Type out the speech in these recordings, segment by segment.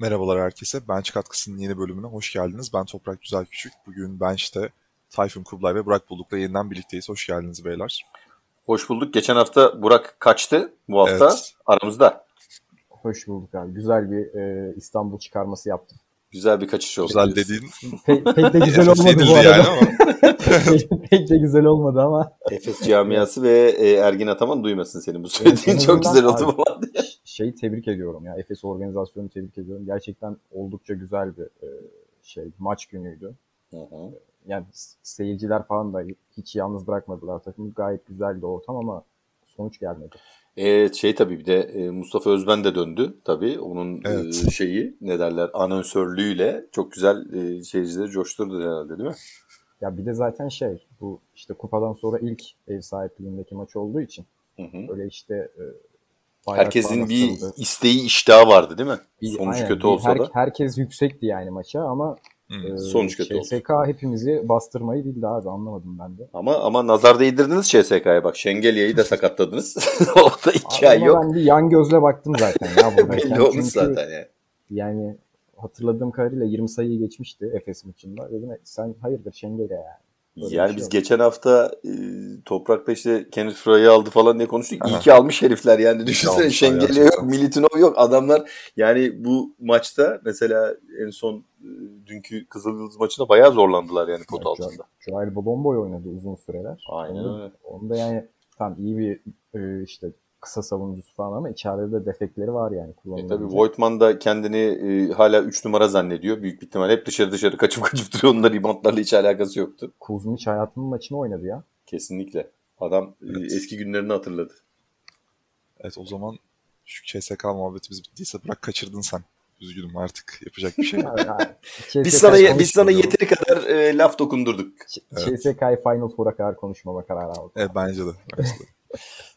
Merhabalar herkese. Bench Katkısı'nın yeni bölümüne hoş geldiniz. Ben Toprak Güzel Küçük. Bugün Bench'te Tayfun Kublay ve Burak Bulduk'la yeniden birlikteyiz. Hoş geldiniz beyler. Hoş bulduk. Geçen hafta Burak kaçtı. Bu hafta evet. aramızda. Hoş bulduk abi. Güzel bir e, İstanbul çıkarması yaptım. Güzel bir kaçış oldu. Güzel dediğin. Pe- pek de güzel olmadı bu arada. Yani ama. pek de güzel olmadı ama. Efes camiası ve e, Ergin Ataman duymasın senin bu söylediğin evet, çok güzel oldu falan diye. Şeyi tebrik ediyorum ya. Efes organizasyonu tebrik ediyorum. Gerçekten oldukça güzel bir e, şey maç günüydü. Hı hı. Yani seyirciler falan da hiç yalnız bırakmadılar takımı. Gayet güzeldi ortam ama sonuç gelmedi. Evet şey tabii bir de e, Mustafa Özben de döndü tabii. Onun e, evet. e, şeyi ne derler anonsörlüğüyle çok güzel e, seyircileri coşturdu herhalde değil mi? Ya bir de zaten şey bu işte kupadan sonra ilk ev sahipliğindeki maç olduğu için hı hı. öyle işte e, Herkesin bir isteği iştahı vardı değil mi? Bir, Sonuç aynen, kötü olsa her, da. Herkes yüksekti yani maça ama Hmm, ee, sonuç kötü CSK oldu. hepimizi bastırmayı bildi abi anlamadım ben de. Ama ama nazar değdirdiniz CSK'ya bak. Şengelya'yı da sakatladınız. o da iki ay yok. Ben bir yan gözle baktım zaten ya. Belli olmuş zaten yani. Yani hatırladığım kadarıyla 20 sayıyı geçmişti Efes maçında. Dedim sen hayırdır Şengelya yani. Böyle yani şey biz yok. geçen hafta e, Toprak'ta işte Kenneth Fry'ı aldı falan diye konuştuk. Aha. İyi ki almış herifler yani. Düşünsene Şengeli yok, Militinov yok. Adamlar yani bu maçta mesela en son e, dünkü Kızılyıldız maçında bayağı zorlandılar yani pot evet, altında. Joel Bolomboy oynadı uzun süreler. Aynen öyle. Onda yani tam iyi bir e, işte kısa savunucusu falan ama içeride de defekleri var yani kullanılacak. E tabii Voigtman da kendini e, hala 3 numara zannediyor. Büyük bir ihtimal hep dışarı dışarı kaçıp kaçıp duruyor. Onunla reboundlarla hiç alakası yoktu. Kuzmic hayatının maçını oynadı ya. Kesinlikle. Adam e, evet. eski günlerini hatırladı. Evet o zaman şu CSK muhabbetimiz bittiyse bırak kaçırdın sen. Üzgünüm artık yapacak bir şey yok. biz sana biz sana yeteri kadar e, laf dokundurduk. Evet. CSK'yı Final Four'a kadar konuşmama kararı aldık. Evet bence de. Bence de.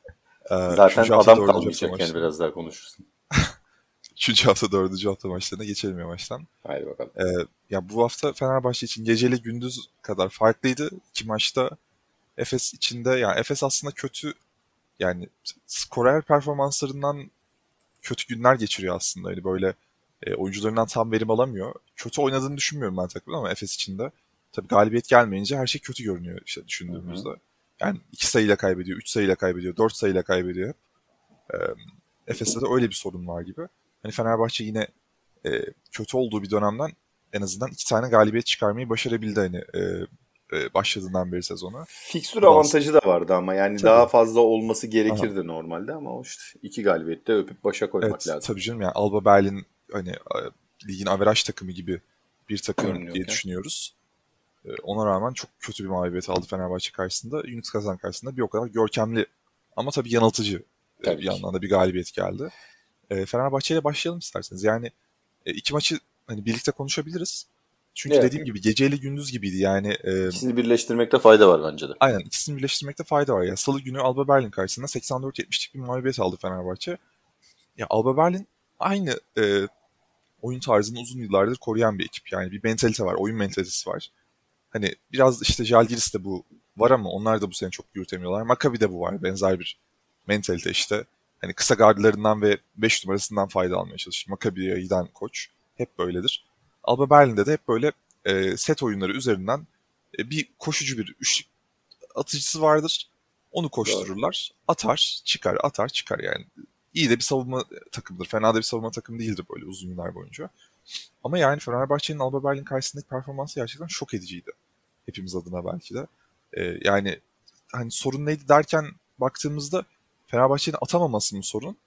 Ee, Zaten adam kalmayacak yani biraz daha konuşursun. Üçüncü hafta dördüncü hafta maçlarına geçelim yavaştan. Haydi bakalım. Ee, ya bu hafta Fenerbahçe için geceli gündüz kadar farklıydı. İki maçta Efes içinde yani Efes aslında kötü yani skorer performanslarından kötü günler geçiriyor aslında. Yani böyle e, oyuncularından tam verim alamıyor. Kötü oynadığını düşünmüyorum ben takımın ama Efes içinde. Tabii galibiyet gelmeyince her şey kötü görünüyor işte düşündüğümüzde. Hı hı. Yani iki sayıyla kaybediyor, üç sayıyla kaybediyor, dört sayıyla kaybediyor. E, Efes'te de öyle bir sorun var gibi. Hani Fenerbahçe yine e, kötü olduğu bir dönemden en azından iki tane galibiyet çıkarmayı başarabildi hani e, e, başladığından beri sezona. Fikstür avantajı da vardı ama yani tabii. daha fazla olması gerekirdi Aha. normalde ama işte iki galibiyette öpüp başa koymak evet, lazım. Tabii canım yani Alba Berlin hani ligin averaj takımı gibi bir takım Görünüyor diye düşünüyoruz. Ee, ona rağmen çok kötü bir mağlubiyet aldı Fenerbahçe karşısında. Unix Kazan karşısında bir o kadar görkemli ama tabii yanıltıcı e, tabii bir yandan da bir galibiyet geldi. E, Fenerbahçe ile başlayalım isterseniz. Yani e, iki maçı hani birlikte konuşabiliriz. Çünkü evet. dediğim gibi geceyle gündüz gibiydi yani. E, ikisini birleştirmekte fayda var bence de. Aynen ikisini birleştirmekte fayda var. Ya Salı günü Alba Berlin karşısında 84-70'lik bir mağlubiyet aldı Fenerbahçe. Ya Alba Berlin aynı e, oyun tarzını uzun yıllardır koruyan bir ekip. Yani bir mentalite var, oyun mentalitesi var. Hani biraz işte Jalgiris'te bu var ama onlar da bu sene çok yürütemiyorlar. Maccabi'de bu var benzer bir mentalite işte. Hani kısa gardlarından ve 5 numarasından fayda almaya çalışır. Maccabi'ye giden koç hep böyledir. Alba Berlin'de de hep böyle e, set oyunları üzerinden e, bir koşucu bir üçlük atıcısı vardır. Onu koştururlar. Atar, çıkar, atar, çıkar yani. İyi de bir savunma takımıdır. Fena da bir savunma takım değildir böyle uzun yıllar boyunca. Ama yani Fenerbahçe'nin Alba Berlin karşısındaki performansı gerçekten şok ediciydi. Hepimiz adına belki de. Ee, yani hani sorun neydi derken baktığımızda Fenerbahçe'nin atamaması mı sorun?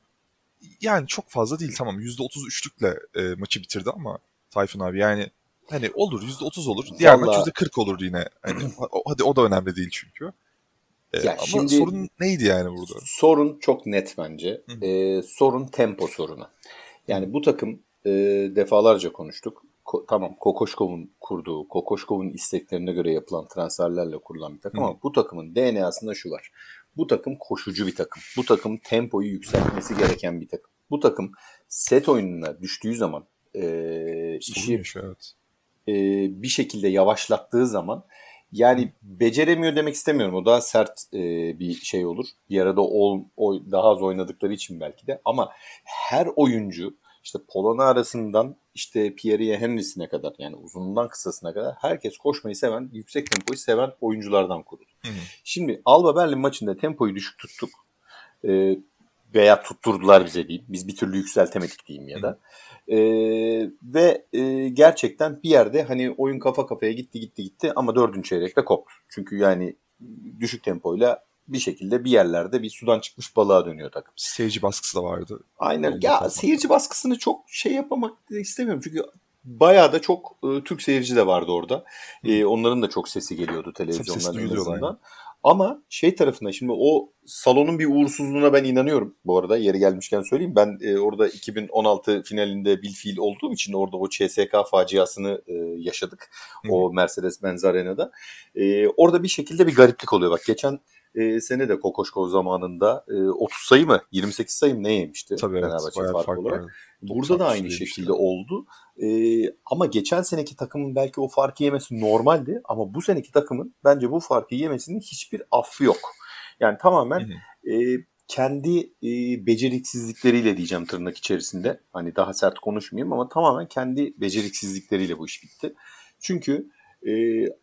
Yani çok fazla değil tamam %33'lükle e, maçı bitirdi ama Tayfun abi yani hani olur %30 olur. Diğer Vallahi... maç %40 olur yine. Hani, hadi o da önemli değil çünkü. Ee, ya ama şimdi, sorun neydi yani burada? Sorun çok net bence. Ee, sorun tempo sorunu. Yani bu takım e, defalarca konuştuk. Ko- tamam Kokoşkov'un kurduğu, Kokoşkov'un isteklerine göre yapılan transferlerle kurulan bir takım Hı. ama bu takımın DNA'sında şu var. Bu takım koşucu bir takım. Bu takım tempoyu yükseltmesi gereken bir takım. Bu takım set oyununa düştüğü zaman e, işi evet. e, bir şekilde yavaşlattığı zaman yani beceremiyor demek istemiyorum. O daha sert e, bir şey olur. Bir arada ol, o, daha az oynadıkları için belki de. Ama her oyuncu işte Polona arasından işte Pierre Henry'sine kadar yani uzunundan kısasına kadar herkes koşmayı seven, yüksek tempoyu seven oyunculardan kuruldu. Hı hı. Şimdi Alba Berlin maçında tempoyu düşük tuttuk. Ee, veya tutturdular bize diyeyim. Biz bir türlü yükseltemedik diyeyim ya da. E, ve e, gerçekten bir yerde hani oyun kafa kafaya gitti gitti gitti ama dördüncü çeyrekte koptu. Çünkü yani düşük tempoyla bir şekilde bir yerlerde bir sudan çıkmış balığa dönüyor takım. Seyirci baskısı da vardı. Aynen. Ya seyirci baskısını çok şey yapmak istemiyorum. Çünkü bayağı da çok e, Türk seyirci de vardı orada. E, onların da çok sesi geliyordu televizyondan en azından. Ama şey tarafına şimdi o salonun bir uğursuzluğuna ben inanıyorum bu arada. Yeri gelmişken söyleyeyim. Ben e, orada 2016 finalinde bilfiil olduğum için orada o CSK faciasını e, yaşadık. Hı. O Mercedes-Benz Arena'da. E, orada bir şekilde bir gariplik oluyor. Bak geçen e, sene de Kokoşkov zamanında e, 30 sayı mı 28 sayı mı ne yemişti Tabii evet, Fenerbahçe fark, fark olarak. Burada da aynı şekilde oldu. E, ama geçen seneki takımın belki o farkı yemesi normaldi ama bu seneki takımın bence bu farkı yemesinin hiçbir affı yok. Yani tamamen e, kendi e, beceriksizlikleriyle diyeceğim tırnak içerisinde. Hani daha sert konuşmayayım ama tamamen kendi beceriksizlikleriyle bu iş bitti. Çünkü e,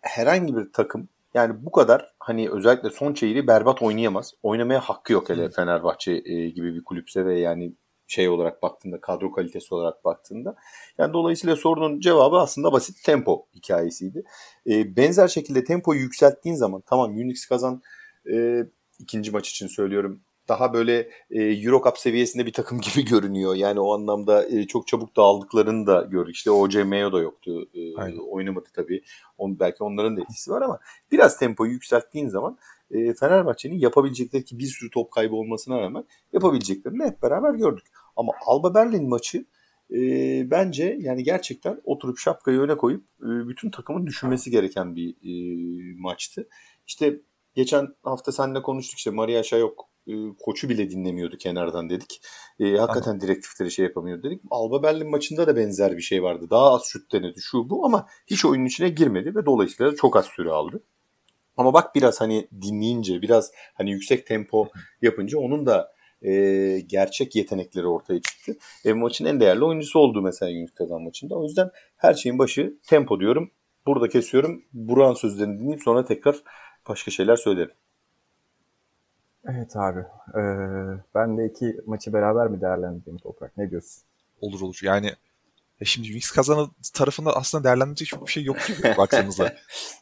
herhangi bir takım yani bu kadar hani özellikle son çeyreği berbat oynayamaz. Oynamaya hakkı yok hele Fenerbahçe e, gibi bir kulüpse ve yani şey olarak baktığında, kadro kalitesi olarak baktığında. Yani dolayısıyla sorunun cevabı aslında basit tempo hikayesiydi. E, benzer şekilde tempoyu yükselttiğin zaman tamam Unix kazan e, ikinci maç için söylüyorum daha böyle e, Euro Cup seviyesinde bir takım gibi görünüyor. Yani o anlamda e, çok çabuk dağıldıklarını da gördük. İşte OC Mayo da yoktu. E, oynamadı tabii. On, belki onların da etkisi var ama biraz tempoyu yükselttiğin zaman e, Fenerbahçe'nin yapabilecekleri ki bir sürü top kaybı olmasına rağmen yapabileceklerini hep beraber gördük. Ama Alba Berlin maçı e, bence yani gerçekten oturup şapkayı öne koyup e, bütün takımın düşünmesi gereken bir e, maçtı. İşte geçen hafta seninle konuştuk işte Maria Şayok e, koçu bile dinlemiyordu kenardan dedik. E, hakikaten ama. direktifleri şey yapamıyordu dedik. Alba Berlin maçında da benzer bir şey vardı. Daha az şut denedi şu bu ama hiç oyunun içine girmedi ve dolayısıyla çok az süre aldı. Ama bak biraz hani dinleyince biraz hani yüksek tempo yapınca onun da e, gerçek yetenekleri ortaya çıktı. E, maçın en değerli oyuncusu oldu mesela Yunus Kazan maçında. O yüzden her şeyin başı tempo diyorum. Burada kesiyorum. Buran sözlerini dinleyip sonra tekrar başka şeyler söylerim. Evet abi. Ee, ben de iki maçı beraber mi değerlendireyim Toprak? Ne diyorsun? Olur olur. Yani ya şimdi Unix kazanı tarafında aslında değerlendirecek çok bir şey yok gibi baksanıza.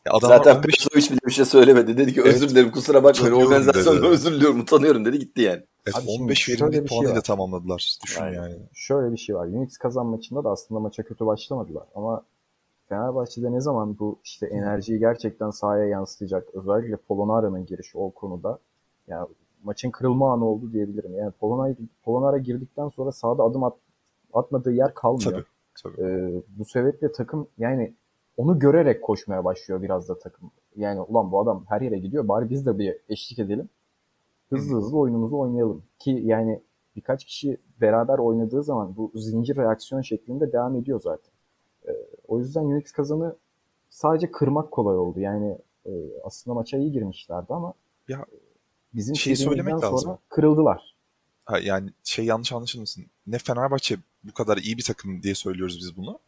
Ya Zaten 15... Petrovic bile bir şey söylemedi. Dedi ki özür dilerim kusura bakmayın organizasyonda özür diliyorum utanıyorum dedi gitti yani. Evet, Abi 15 verimlilik şey puanıyla tamamladılar. Düşün yani. yani. Şöyle bir şey var. Unix kazan maçında da aslında maça kötü başlamadılar. Ama Fenerbahçe'de ne zaman bu işte enerjiyi gerçekten sahaya yansıtacak özellikle Polonara'nın girişi o konuda yani maçın kırılma anı oldu diyebilirim. Yani Polonara, Polonara girdikten sonra sahada adım at, atmadığı yer kalmıyor. Tabii, tabii. Ee, bu sebeple takım yani onu görerek koşmaya başlıyor biraz da takım. Yani ulan bu adam her yere gidiyor bari biz de bir eşlik edelim. Hızlı hızlı oyunumuzu oynayalım. Ki yani birkaç kişi beraber oynadığı zaman bu zincir reaksiyon şeklinde devam ediyor zaten. Ee, o yüzden Unix kazanı sadece kırmak kolay oldu. Yani e, aslında maça iyi girmişlerdi ama ya bizim şey söylemek sonra lazım. kırıldılar. Ha, yani şey yanlış anlaşılmasın. Ne Fenerbahçe bu kadar iyi bir takım diye söylüyoruz biz bunu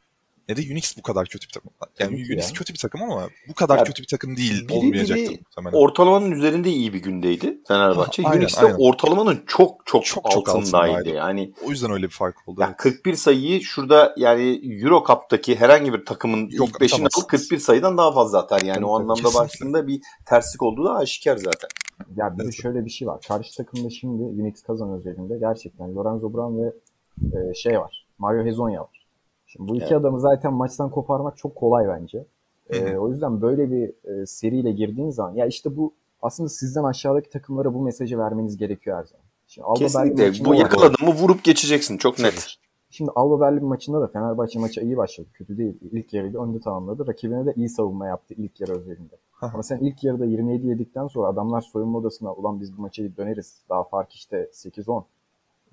ne de Unix bu kadar kötü bir takım. Yani Tabii Unix ya. kötü bir takım ama bu kadar ya, kötü bir takım değil biri olmayacaktı biri muhtemelen. Ortalamanın üzerinde iyi bir gündeydi Fenerbahçe. Ha, Unix de ortalamanın çok çok, çok, çok altındaydı. altındaydı. Yani o yüzden öyle bir fark oldu. Yani evet. 41 sayıyı şurada yani Euro Cup'taki herhangi bir takımın Yok, ilk 5'ini alıp 41 sayıdan daha fazla atar. Yani Tabii, o anlamda kesinlikle. baktığında bir terslik olduğu da aşikar zaten. Ya bir de şöyle bir şey var. Karşı takımda şimdi Unix kazan özelinde gerçekten Lorenzo Brown ve e, şey var. Mario Hezonya var. Şimdi bu iki evet. adamı zaten maçtan koparmak çok kolay bence. Ee, o yüzden böyle bir e, seriyle girdiğiniz zaman ya işte bu aslında sizden aşağıdaki takımlara bu mesajı vermeniz gerekiyor her zaman. Şimdi Alba Kesinlikle. Bu yakaladın mı vurup geçeceksin. Çok net. Şimdi Alba Berlin maçında da Fenerbahçe maçı iyi başladı. Kötü değil. İlk yarıyı önde tamamladı. Rakibine de iyi savunma yaptı ilk yarı özelinde. Ama sen ilk yarıda 27 yedikten sonra adamlar soyunma odasına ulan biz bu maçı döneriz. Daha fark işte 8-10.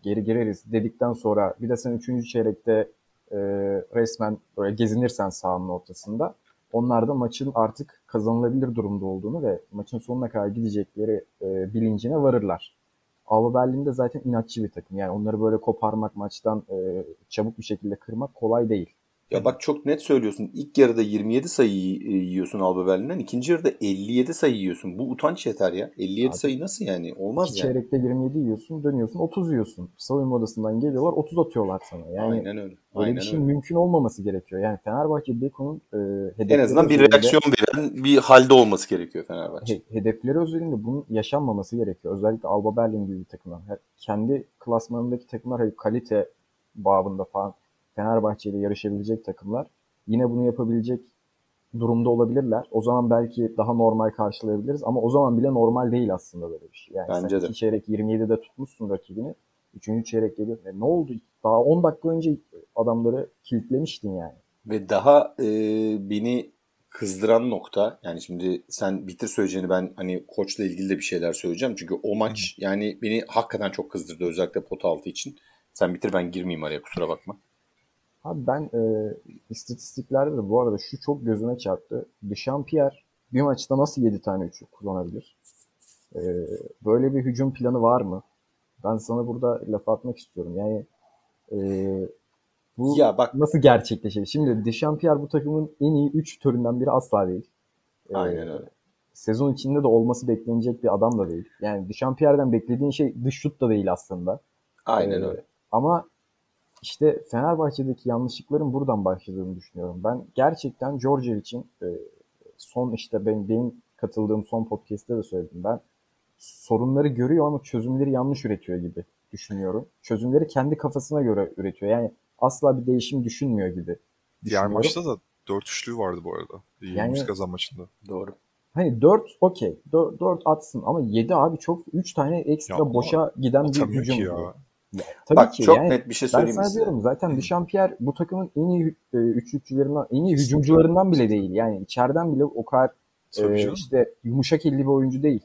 Geri gireriz dedikten sonra bir de sen 3. çeyrekte e, resmen böyle gezinirsen sahanın ortasında onlar da maçın artık kazanılabilir durumda olduğunu ve maçın sonuna kadar gidecekleri e, bilincine varırlar. Alba Berlin'de zaten inatçı bir takım. Yani onları böyle koparmak maçtan e, çabuk bir şekilde kırmak kolay değil. Ya bak çok net söylüyorsun. İlk yarıda 27 sayı yiyorsun Alba Berlin'den. ikinci yarıda 57 sayı yiyorsun. Bu utanç yeter ya. 57 Abi, sayı nasıl yani? Olmaz iki yani. çeyrekte 27 yiyorsun, dönüyorsun 30 yiyorsun. Soyunma odasından geliyorlar 30 atıyorlar sana. Yani Aynen öyle. Aynen bir şey öyle. mümkün olmaması gerekiyor. Yani Fenerbahçe Beko'nun e, hedefleri En azından bir reaksiyon veren bir halde olması gerekiyor Fenerbahçe. He, hedefleri özelinde bunun yaşanmaması gerekiyor. Özellikle Alba Berlin gibi bir takımlar. Kendi klasmanındaki takımlar hani kalite babında falan Fenerbahçe ile yarışabilecek takımlar yine bunu yapabilecek durumda olabilirler. O zaman belki daha normal karşılayabiliriz ama o zaman bile normal değil aslında böyle bir şey. Yani Bence sen de. çeyrek 27'de tutmuşsun rakibini. Üçüncü çeyrek geliyor. E ne oldu? Daha 10 dakika önce adamları kilitlemiştin yani. Ve daha e, beni kızdıran nokta yani şimdi sen bitir söyleyeceğini ben hani koçla ilgili de bir şeyler söyleyeceğim. Çünkü o maç yani beni hakikaten çok kızdırdı özellikle pot altı için. Sen bitir ben girmeyeyim araya kusura bakma. Abi ben e, istatistiklerde de bu arada şu çok gözüme çarptı. Dışampierre bir maçta nasıl 7 tane üçlük kullanabilir? E, böyle bir hücum planı var mı? Ben sana burada laf atmak istiyorum. Yani e, bu ya bak, nasıl gerçekleşir? Şimdi Dışampierre bu takımın en iyi 3 türünden biri asla değil. E, Aynen öyle. Sezon içinde de olması beklenecek bir adam da değil. Yani Dışampierre'den beklediğin şey dış şut da değil aslında. Aynen ee, öyle. Ama işte Fenerbahçe'deki yanlışlıkların buradan başladığını düşünüyorum. Ben gerçekten Djordjevic'in e, son işte ben, benim katıldığım son podcast'te de söyledim. Ben sorunları görüyor ama çözümleri yanlış üretiyor gibi düşünüyorum. Çözümleri kendi kafasına göre üretiyor. Yani asla bir değişim düşünmüyor gibi. Diğer maçta da 4 üçlü vardı bu arada. Yani, kazan maçında. Doğru. Hani 4 okey. 4, 4 atsın ama 7 abi çok 3 tane ekstra ya boşa giden bir hücum. Ya. Ya, tabii Bak ki çok yani, net bir şey söyleyeyim ben size. Ben diyorum zaten Dişampier bu takımın en iyi e, üçlükçülerinden, en iyi hücumcularından bile değil. Yani içeriden bile o kadar e, işte yumuşak elli bir oyuncu değil.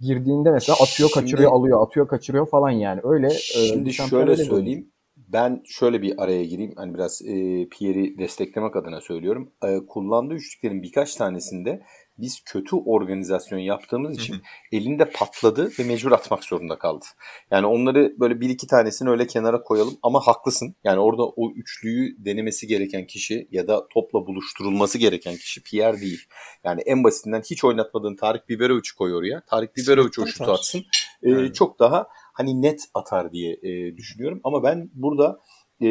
Girdiğinde mesela atıyor, şimdi, kaçırıyor, alıyor, atıyor, kaçırıyor falan yani. Öyle e, Şimdi şöyle söyleyeyim. Ben şöyle bir araya gireyim. Hani biraz e, Pierre'i desteklemek adına söylüyorum. E, kullandığı üçlüklerin birkaç tanesinde biz kötü organizasyon yaptığımız için elinde patladı ve mecbur atmak zorunda kaldı. Yani onları böyle bir iki tanesini öyle kenara koyalım ama haklısın. Yani orada o üçlüyü denemesi gereken kişi ya da topla buluşturulması gereken kişi Pierre değil. Yani en basitinden hiç oynatmadığın Tarık Biberovic'i koy oraya. Tarık Biberovic o şutu atsın. Ee, çok daha hani net atar diye e, düşünüyorum. Ama ben burada e,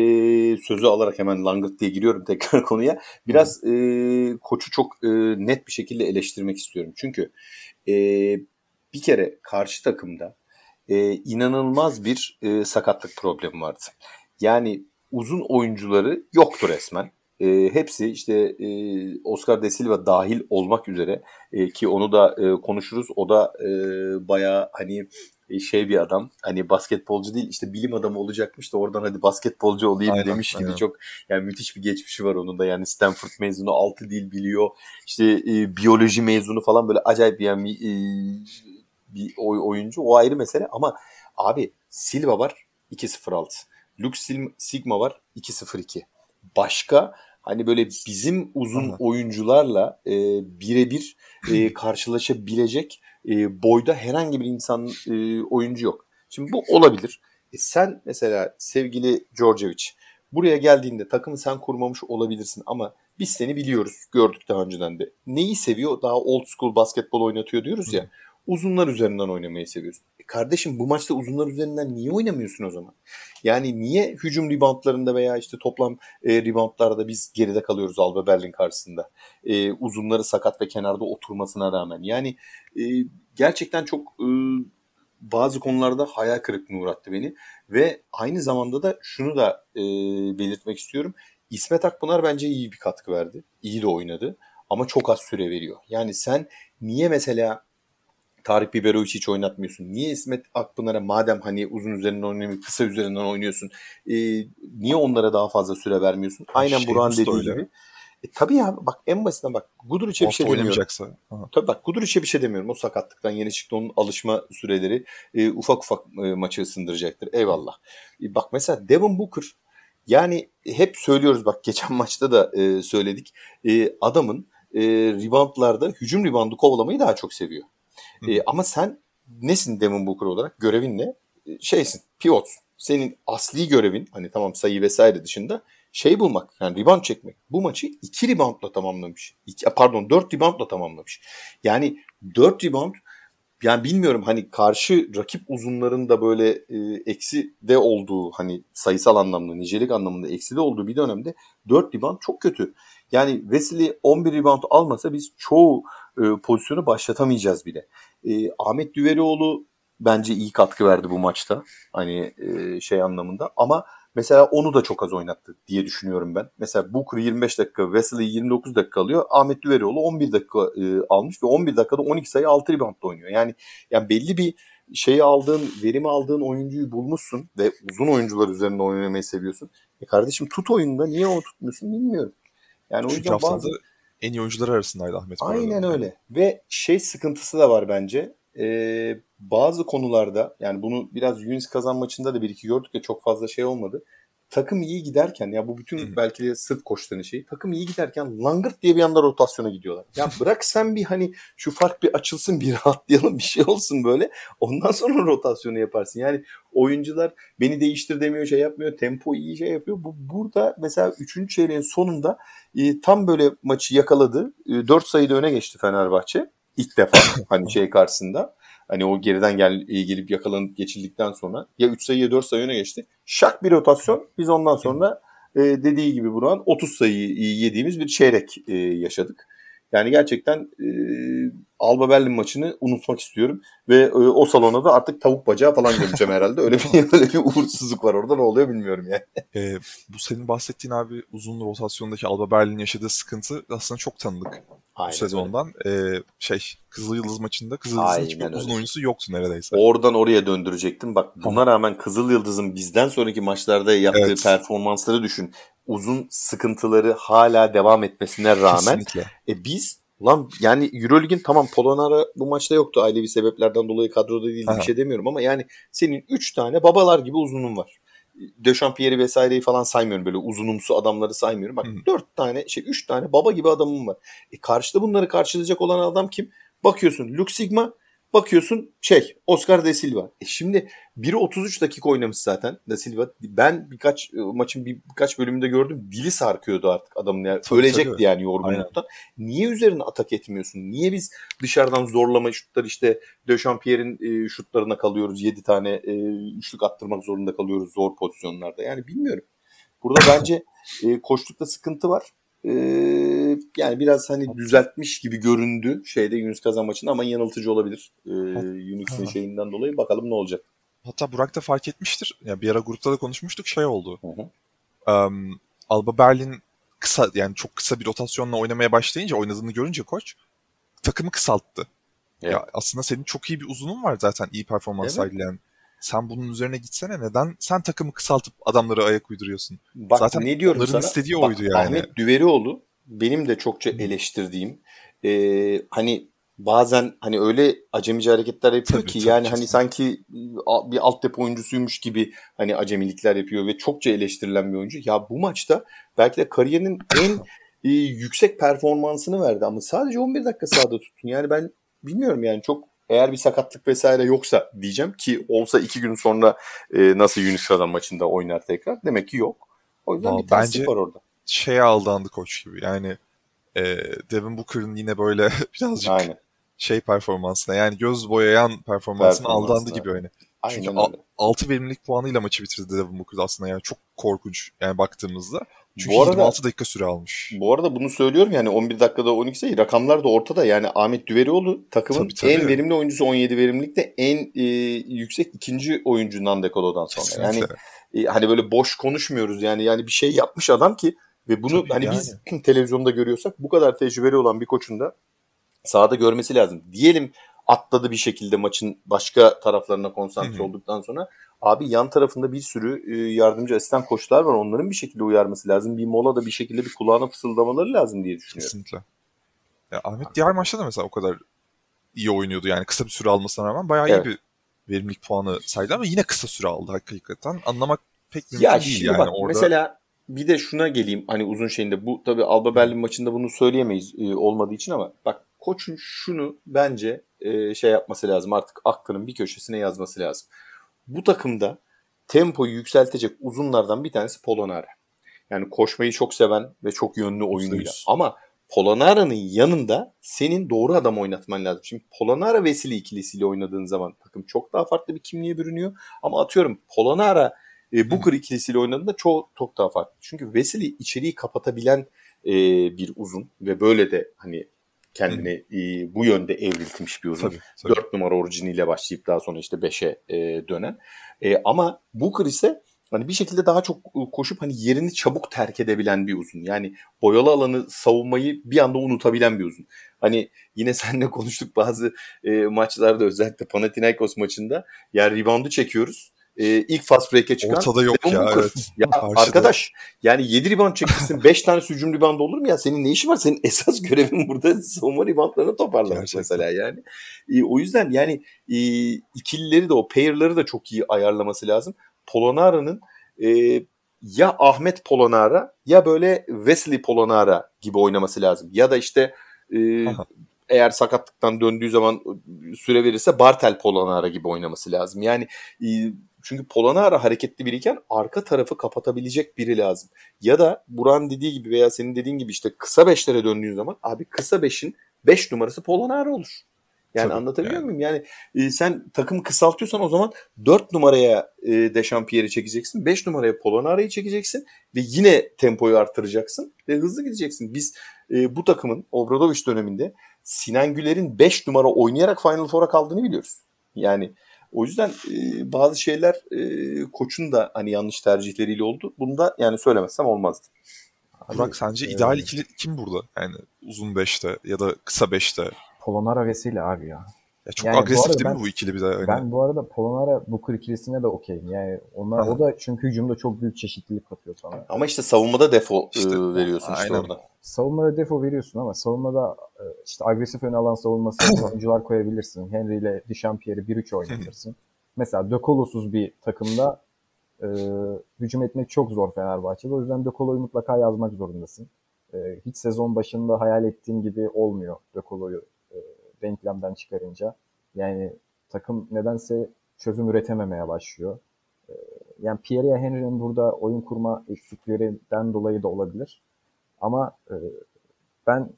sözü alarak hemen langırt diye giriyorum tekrar konuya. Biraz e, koçu çok e, net bir şekilde eleştirmek istiyorum. Çünkü e, bir kere karşı takımda e, inanılmaz bir e, sakatlık problemi vardı. Yani uzun oyuncuları yoktu resmen. E, hepsi işte e, Oscar De Silva dahil olmak üzere e, ki onu da e, konuşuruz. O da e, bayağı hani şey bir adam. Hani basketbolcu değil işte bilim adamı olacakmış da oradan hadi basketbolcu olayım aynen, demiş aynen. gibi çok yani müthiş bir geçmişi var onun da. Yani Stanford mezunu 6 dil biliyor. İşte e, biyoloji mezunu falan böyle acayip yani e, bir oy, oyuncu. O ayrı mesele ama abi Silva var 2-0-6 Lux Sigma var 2-0-2 başka hani böyle bizim uzun Aha. oyuncularla e, birebir e, karşılaşabilecek e, boyda herhangi bir insan e, oyuncu yok. Şimdi bu olabilir. E, sen mesela sevgili Djordjevic buraya geldiğinde takımı sen kurmamış olabilirsin ama biz seni biliyoruz. Gördük daha önceden de. Neyi seviyor? Daha old school basketbol oynatıyor diyoruz ya. Uzunlar üzerinden oynamayı seviyorsun. Kardeşim bu maçta uzunlar üzerinden niye oynamıyorsun o zaman? Yani niye hücum reboundlarında veya işte toplam e, reboundlarda biz geride kalıyoruz Alba Berlin karşısında? E, uzunları sakat ve kenarda oturmasına rağmen. Yani e, gerçekten çok e, bazı konularda hayal kırıklığına uğrattı beni. Ve aynı zamanda da şunu da e, belirtmek istiyorum. İsmet Akpınar bence iyi bir katkı verdi. İyi de oynadı. Ama çok az süre veriyor. Yani sen niye mesela Tarık Biberovic hiç oynatmıyorsun? Niye İsmet Akpınar'a madem hani uzun üzerinden oynamıyor, kısa üzerinden oynuyorsun? E, niye onlara daha fazla süre vermiyorsun? Aynen şey, Buran dediği gibi. E, tabii ya bak en basitinden bak Guduric'e bir şey demiyorum. Aha. Tabii bak Guduric'e bir şey demiyorum. O sakatlıktan yeni çıktı. Onun alışma süreleri e, ufak ufak e, maçı ısındıracaktır. Eyvallah. E, bak mesela Devin Booker yani hep söylüyoruz bak geçen maçta da e, söyledik. E, adamın e, reboundlarda hücum reboundu kovalamayı daha çok seviyor. E, ama sen nesin Devin Booker olarak? Görevin ne? E, şeysin, pivot. Senin asli görevin hani tamam sayı vesaire dışında şey bulmak. Yani rebound çekmek. Bu maçı 2 reboundla tamamlamış. İki, pardon 4 reboundla tamamlamış. Yani 4 rebound yani bilmiyorum hani karşı rakip uzunların da böyle e, eksi de olduğu hani sayısal anlamda, nicelik anlamında eksi de olduğu bir dönemde 4 rebound çok kötü. Yani Wesley 11 rebound almasa biz çoğu e, pozisyonu başlatamayacağız bile. E, Ahmet Düverioğlu bence iyi katkı verdi bu maçta. Hani e, şey anlamında ama Mesela onu da çok az oynattı diye düşünüyorum ben. Mesela Booker 25 dakika, Wesley 29 dakika alıyor. Ahmet Düverioğlu 11 dakika e, almış ve 11 dakikada 12 sayı 6 reboundla oynuyor. Yani yani belli bir şeyi aldığın, verimi aldığın oyuncuyu bulmuşsun ve uzun oyuncular üzerinde oynamayı seviyorsun. E kardeşim tut oyunda niye onu tutmuyorsun bilmiyorum. Yani Çünkü o yüzden bazı... en iyi oyuncular arasındaydı Ahmet. Aynen öyle. Ve şey sıkıntısı da var bence. Ee, bazı konularda yani bunu biraz Yunis kazan maçında da bir iki gördük ya çok fazla şey olmadı. Takım iyi giderken ya bu bütün belki de sırt koçların şeyi. Takım iyi giderken langırt diye bir anda rotasyona gidiyorlar. Ya bırak sen bir hani şu fark bir açılsın bir rahatlayalım bir şey olsun böyle. Ondan sonra rotasyonu yaparsın. Yani oyuncular beni değiştir demiyor şey yapmıyor. Tempo iyi şey yapıyor. Bu burada mesela 3. çeyreğin sonunda e, tam böyle maçı yakaladı. E, 4 sayıda öne geçti Fenerbahçe. İlk defa hani şey karşısında. Hani o geriden gel gelip yakalanıp geçildikten sonra ya 3 sayı ya 4 sayı öne geçti. Şak bir rotasyon. Biz ondan sonra e, dediği gibi Buran 30 sayı yediğimiz bir çeyrek e, yaşadık. Yani gerçekten e, Alba Berlin maçını unutmak istiyorum. Ve e, o salona da artık tavuk bacağı falan göreceğim herhalde. Öyle bir, öyle bir uğursuzluk var orada ne oluyor bilmiyorum yani. E, bu senin bahsettiğin abi uzun rotasyondaki Alba Berlin yaşadığı sıkıntı aslında çok tanıdık. Aynen bu sezondan. Ee, şey Kızıl Yıldız maçında Kızıl Yıldız'ın hiçbir uzun oyuncusu yoktu neredeyse. Oradan oraya döndürecektim. Bak buna rağmen Kızıl Yıldız'ın bizden sonraki maçlarda yaptığı evet. performansları düşün. Uzun sıkıntıları hala devam etmesine rağmen e biz Lan yani Eurolig'in tamam Polonara bu maçta yoktu ailevi sebeplerden dolayı kadroda değil bir şey demiyorum ama yani senin 3 tane babalar gibi uzunun var. Dechampierre'i vesaireyi falan saymıyorum böyle uzunumsu adamları saymıyorum. Bak hmm. 4 tane şey 3 tane baba gibi adamım var. E karşıda bunları karşılayacak olan adam kim? Bakıyorsun Luke Sigma Bakıyorsun şey Oscar De Silva. E şimdi biri 33 dakika oynamış zaten De Silva. Ben birkaç e, maçın bir, birkaç bölümünde gördüm. Dili sarkıyordu artık adamın. Yani. Tabii, Ölecekti tabii. yani yorgunluktan. Niye üzerine atak etmiyorsun? Niye biz dışarıdan zorlama şutlar işte Dechampierre'in e, şutlarına kalıyoruz. 7 tane e, üçlük attırmak zorunda kalıyoruz zor pozisyonlarda. Yani bilmiyorum. Burada bence e, koştukta sıkıntı var. Yani biraz hani düzeltmiş gibi göründü şeyde Yunus Kazan maçında ama yanıltıcı olabilir. Ee, Unix'in şeyinden dolayı bakalım ne olacak. Hatta Burak da fark etmiştir. Ya yani bir ara grupta da konuşmuştuk şey oldu. Hı hı. Um, Alba Berlin kısa yani çok kısa bir rotasyonla oynamaya başlayınca oynadığını görünce koç takımı kısalttı. Evet. Ya aslında senin çok iyi bir uzunun var zaten iyi performans evet. sergileyen. Sen bunun üzerine gitsene neden sen takımı kısaltıp adamları ayak uyduruyorsun? Bak, zaten ne diyorum onların sana? istediği Bak, oydu yani. Ahmet Düverioğlu benim de çokça eleştirdiğim e, hani bazen hani öyle acemice hareketler yapıyor tabii, ki tabii, yani kesinlikle. hani sanki bir alt depo oyuncusuymuş gibi hani acemilikler yapıyor ve çokça eleştirilen bir oyuncu. Ya bu maçta belki de kariyerinin en e, yüksek performansını verdi ama sadece 11 dakika sahada tuttun. Yani ben bilmiyorum yani çok eğer bir sakatlık vesaire yoksa diyeceğim ki olsa iki gün sonra e, nasıl Yunus'la maçında oynar tekrar. Demek ki yok. O yüzden Aa, bir terslik var orada şeye aldandı koç gibi. Yani e, Devin Booker'ın yine böyle birazcık Aynen. şey performansına yani göz boyayan performansına aldandı gibi hani. Aynen Çünkü öyle. 6 verimlilik puanıyla maçı bitirdi Devin Booker aslında yani çok korkunç yani baktığımızda. Çünkü bu arada, 26 dakika süre almış. Bu arada bunu söylüyorum yani 11 dakikada 12 sayı rakamlar da ortada. Yani Ahmet Düverioğlu takımın tabii, tabii. en verimli oyuncusu 17 verimlilikte en e, yüksek ikinci oyuncu Nandekolo'dan sonra. Kesinlikle. Yani e, hani böyle boş konuşmuyoruz yani yani bir şey yapmış adam ki ve bunu Tabii hani yani. biz televizyonda görüyorsak bu kadar tecrübeli olan bir koçun da sahada görmesi lazım. Diyelim atladı bir şekilde maçın başka taraflarına konsantre Hı-hı. olduktan sonra abi yan tarafında bir sürü e, yardımcı asistan koçlar var. Onların bir şekilde uyarması lazım. Bir mola da bir şekilde bir kulağına fısıldamaları lazım diye düşünüyorum. Kesinlikle. Ya Ahmet diğer maçta da mesela o kadar iyi oynuyordu yani kısa bir süre almasına rağmen bayağı evet. iyi bir verimlilik puanı saydı ama yine kısa süre aldı hakikaten. Anlamak pek mümkün ya değil yani. Bak, orada... Mesela bir de şuna geleyim hani uzun şeyinde bu tabi Alba Berlin maçında bunu söyleyemeyiz e, olmadığı için ama bak koçun şunu bence e, şey yapması lazım. Artık aklının bir köşesine yazması lazım. Bu takımda tempoyu yükseltecek uzunlardan bir tanesi Polonara. Yani koşmayı çok seven ve çok yönlü oyunuyla. Ama Polonara'nın yanında senin doğru adam oynatman lazım. Şimdi Polonara Vesili ikilisiyle oynadığın zaman takım çok daha farklı bir kimliğe bürünüyor. Ama atıyorum Polonara e, Booker ikilisiyle oynadığında çok çok daha farklı. Çünkü Vesili içeriği kapatabilen e, bir uzun ve böyle de hani kendini e, bu yönde evriltmiş bir uzun. Tabii, tabii. 4 numara orijiniyle başlayıp daha sonra işte 5'e e, dönen. E, ama Booker ise hani bir şekilde daha çok ıı, koşup hani yerini çabuk terk edebilen bir uzun. Yani boyalı alanı savunmayı bir anda unutabilen bir uzun. Hani yine seninle konuştuk bazı e, maçlarda özellikle Panathinaikos maçında yer reboundu çekiyoruz e, ilk fast break'e çıkan Ortada yok ya evet. Ya Karşıda. arkadaş yani 7 rebound çekmişsin 5 tane hücum rebound olur mu ya? Senin ne işin var? Senin esas görevin burada savunma reboundlarını toparlamak Gerçekten. mesela yani. E, o yüzden yani e, ikilileri de o pair'ları da çok iyi ayarlaması lazım. Polonara'nın e, ya Ahmet Polonara ya böyle Wesley Polonara gibi oynaması lazım. Ya da işte e, eğer sakatlıktan döndüğü zaman süre verirse Bartel Polonara gibi oynaması lazım. Yani e, çünkü Polonara hareketli biriyken arka tarafı kapatabilecek biri lazım. Ya da Buran dediği gibi veya senin dediğin gibi işte kısa beşlere döndüğün zaman abi kısa beşin 5 beş numarası Polonara olur. Yani Tabii, anlatabiliyor yani. muyum? Yani e, sen takım kısaltıyorsan o zaman 4 numaraya e, Dechampierre'i çekeceksin. 5 numaraya Polonara'yı çekeceksin ve yine tempoyu artıracaksın ve hızlı gideceksin. Biz e, bu takımın Obradoviç döneminde Sinan Güler'in 5 numara oynayarak Final Four'a kaldığını biliyoruz. Yani o yüzden e, bazı şeyler e, koçun da hani yanlış tercihleriyle oldu. Bunu da yani söylemezsem olmazdı. Burak sence evet. ideal ikili kim burada? Yani uzun 5'te ya da kısa 5'te. Polonara Vesile abi ya. Ya çok yani agresif değil ben, mi bu ikili bir daha? Yani. Ben bu arada Polonara Booker ikilisine de okeyim. Yani onlar Aha. o da çünkü hücumda çok büyük çeşitlilik katıyor sana. Ama işte savunmada defo işte, ıı, veriyorsun aynen. işte orada. Savunmada defo veriyorsun ama savunmada ıı, işte agresif ön alan savunması oyuncular koyabilirsin. Henry ile Dişampierre'i 1-3 oynatırsın. Mesela De Colo'suz bir takımda e, hücum etmek çok zor Fenerbahçe'de. O yüzden De Colo'yu mutlaka yazmak zorundasın. E, hiç sezon başında hayal ettiğim gibi olmuyor De Colo'yu e, denklemden çıkarınca. Yani takım nedense çözüm üretememeye başlıyor. E, yani Pierre Henry'nin burada oyun kurma eksiklerinden dolayı da olabilir. Ama e, ben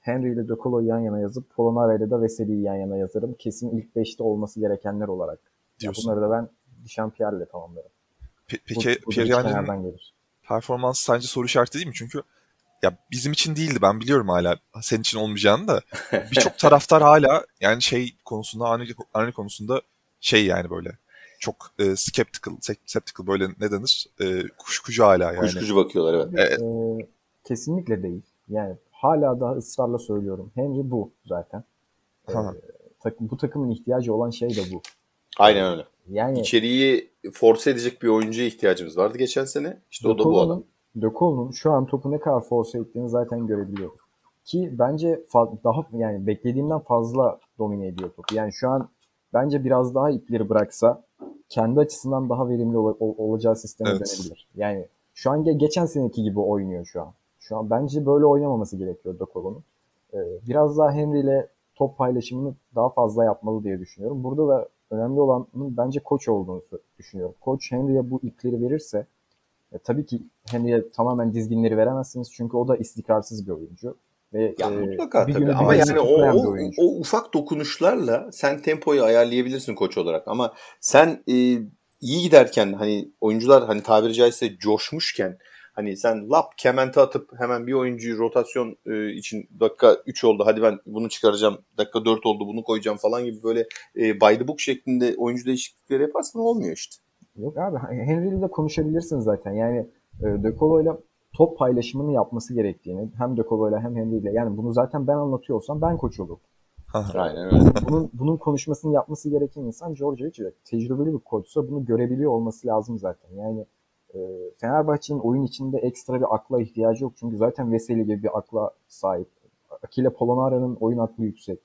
Henry ile De yan yana yazıp Polonara ile de Veseli'yi yan yana yazarım. Kesin ilk 5'te olması gerekenler olarak. Diyorsun. bunları da ben Champierre'le tamamlarım. Pe peki Pierre performans sence soru işareti değil mi? Çünkü ya bizim için değildi ben biliyorum hala senin için olmayacağını da birçok taraftar hala yani şey konusunda ani, ani konusunda şey yani böyle çok e, skeptical, skeptical böyle ne denir? E, kuşkucu hala yani. Kuşkucu bakıyorlar evet. evet. E, kesinlikle değil. Yani hala daha ısrarla söylüyorum. Henry bu zaten. E, tak, bu takımın ihtiyacı olan şey de bu. Aynen öyle. Yani içeriği force edecek bir oyuncuya ihtiyacımız vardı geçen sene. İşte o da bu adam. De şu an topu ne kadar force ettiğini zaten görebiliyoruz. Ki bence daha yani beklediğimden fazla domine ediyor topu. Yani şu an bence biraz daha ipleri bıraksa kendi açısından daha verimli ol- ol- olacağı sisteme evet. dönebilir. Yani şu an geçen seneki gibi oynuyor şu an. Şu an bence böyle oynamaması gerekiyor De Ee, biraz daha Henry ile top paylaşımını daha fazla yapmalı diye düşünüyorum. Burada da önemli olanın bence koç olduğunu düşünüyorum. Koç Henry'e bu ipleri verirse e, tabii ki Henry'e tamamen dizginleri veremezsiniz çünkü o da istikrarsız bir oyuncu. Ve, ya e, mutlaka tabii ama yani o, o, o ufak dokunuşlarla sen tempoyu ayarlayabilirsin koç olarak ama sen e, iyi giderken hani oyuncular hani tabiri caizse coşmuşken Hani sen lap kemente atıp hemen bir oyuncuyu rotasyon e, için dakika 3 oldu hadi ben bunu çıkaracağım dakika 4 oldu bunu koyacağım falan gibi böyle e, by the book şeklinde oyuncu değişiklikleri yaparsan olmuyor işte. Yok abi Henry ile konuşabilirsin zaten yani e, De ile top paylaşımını yapması gerektiğini hem De ile hem Henry ile yani bunu zaten ben anlatıyorsam ben koç olurum. Aynen öyle. Bunun, bunun konuşmasını yapması gereken insan George Hiç. Tecrübeli bir koçsa bunu görebiliyor olması lazım zaten. Yani e, Fenerbahçe'nin oyun içinde ekstra bir akla ihtiyacı yok. Çünkü zaten Veseli gibi bir akla sahip. Akile Polonara'nın oyun aklı yüksek.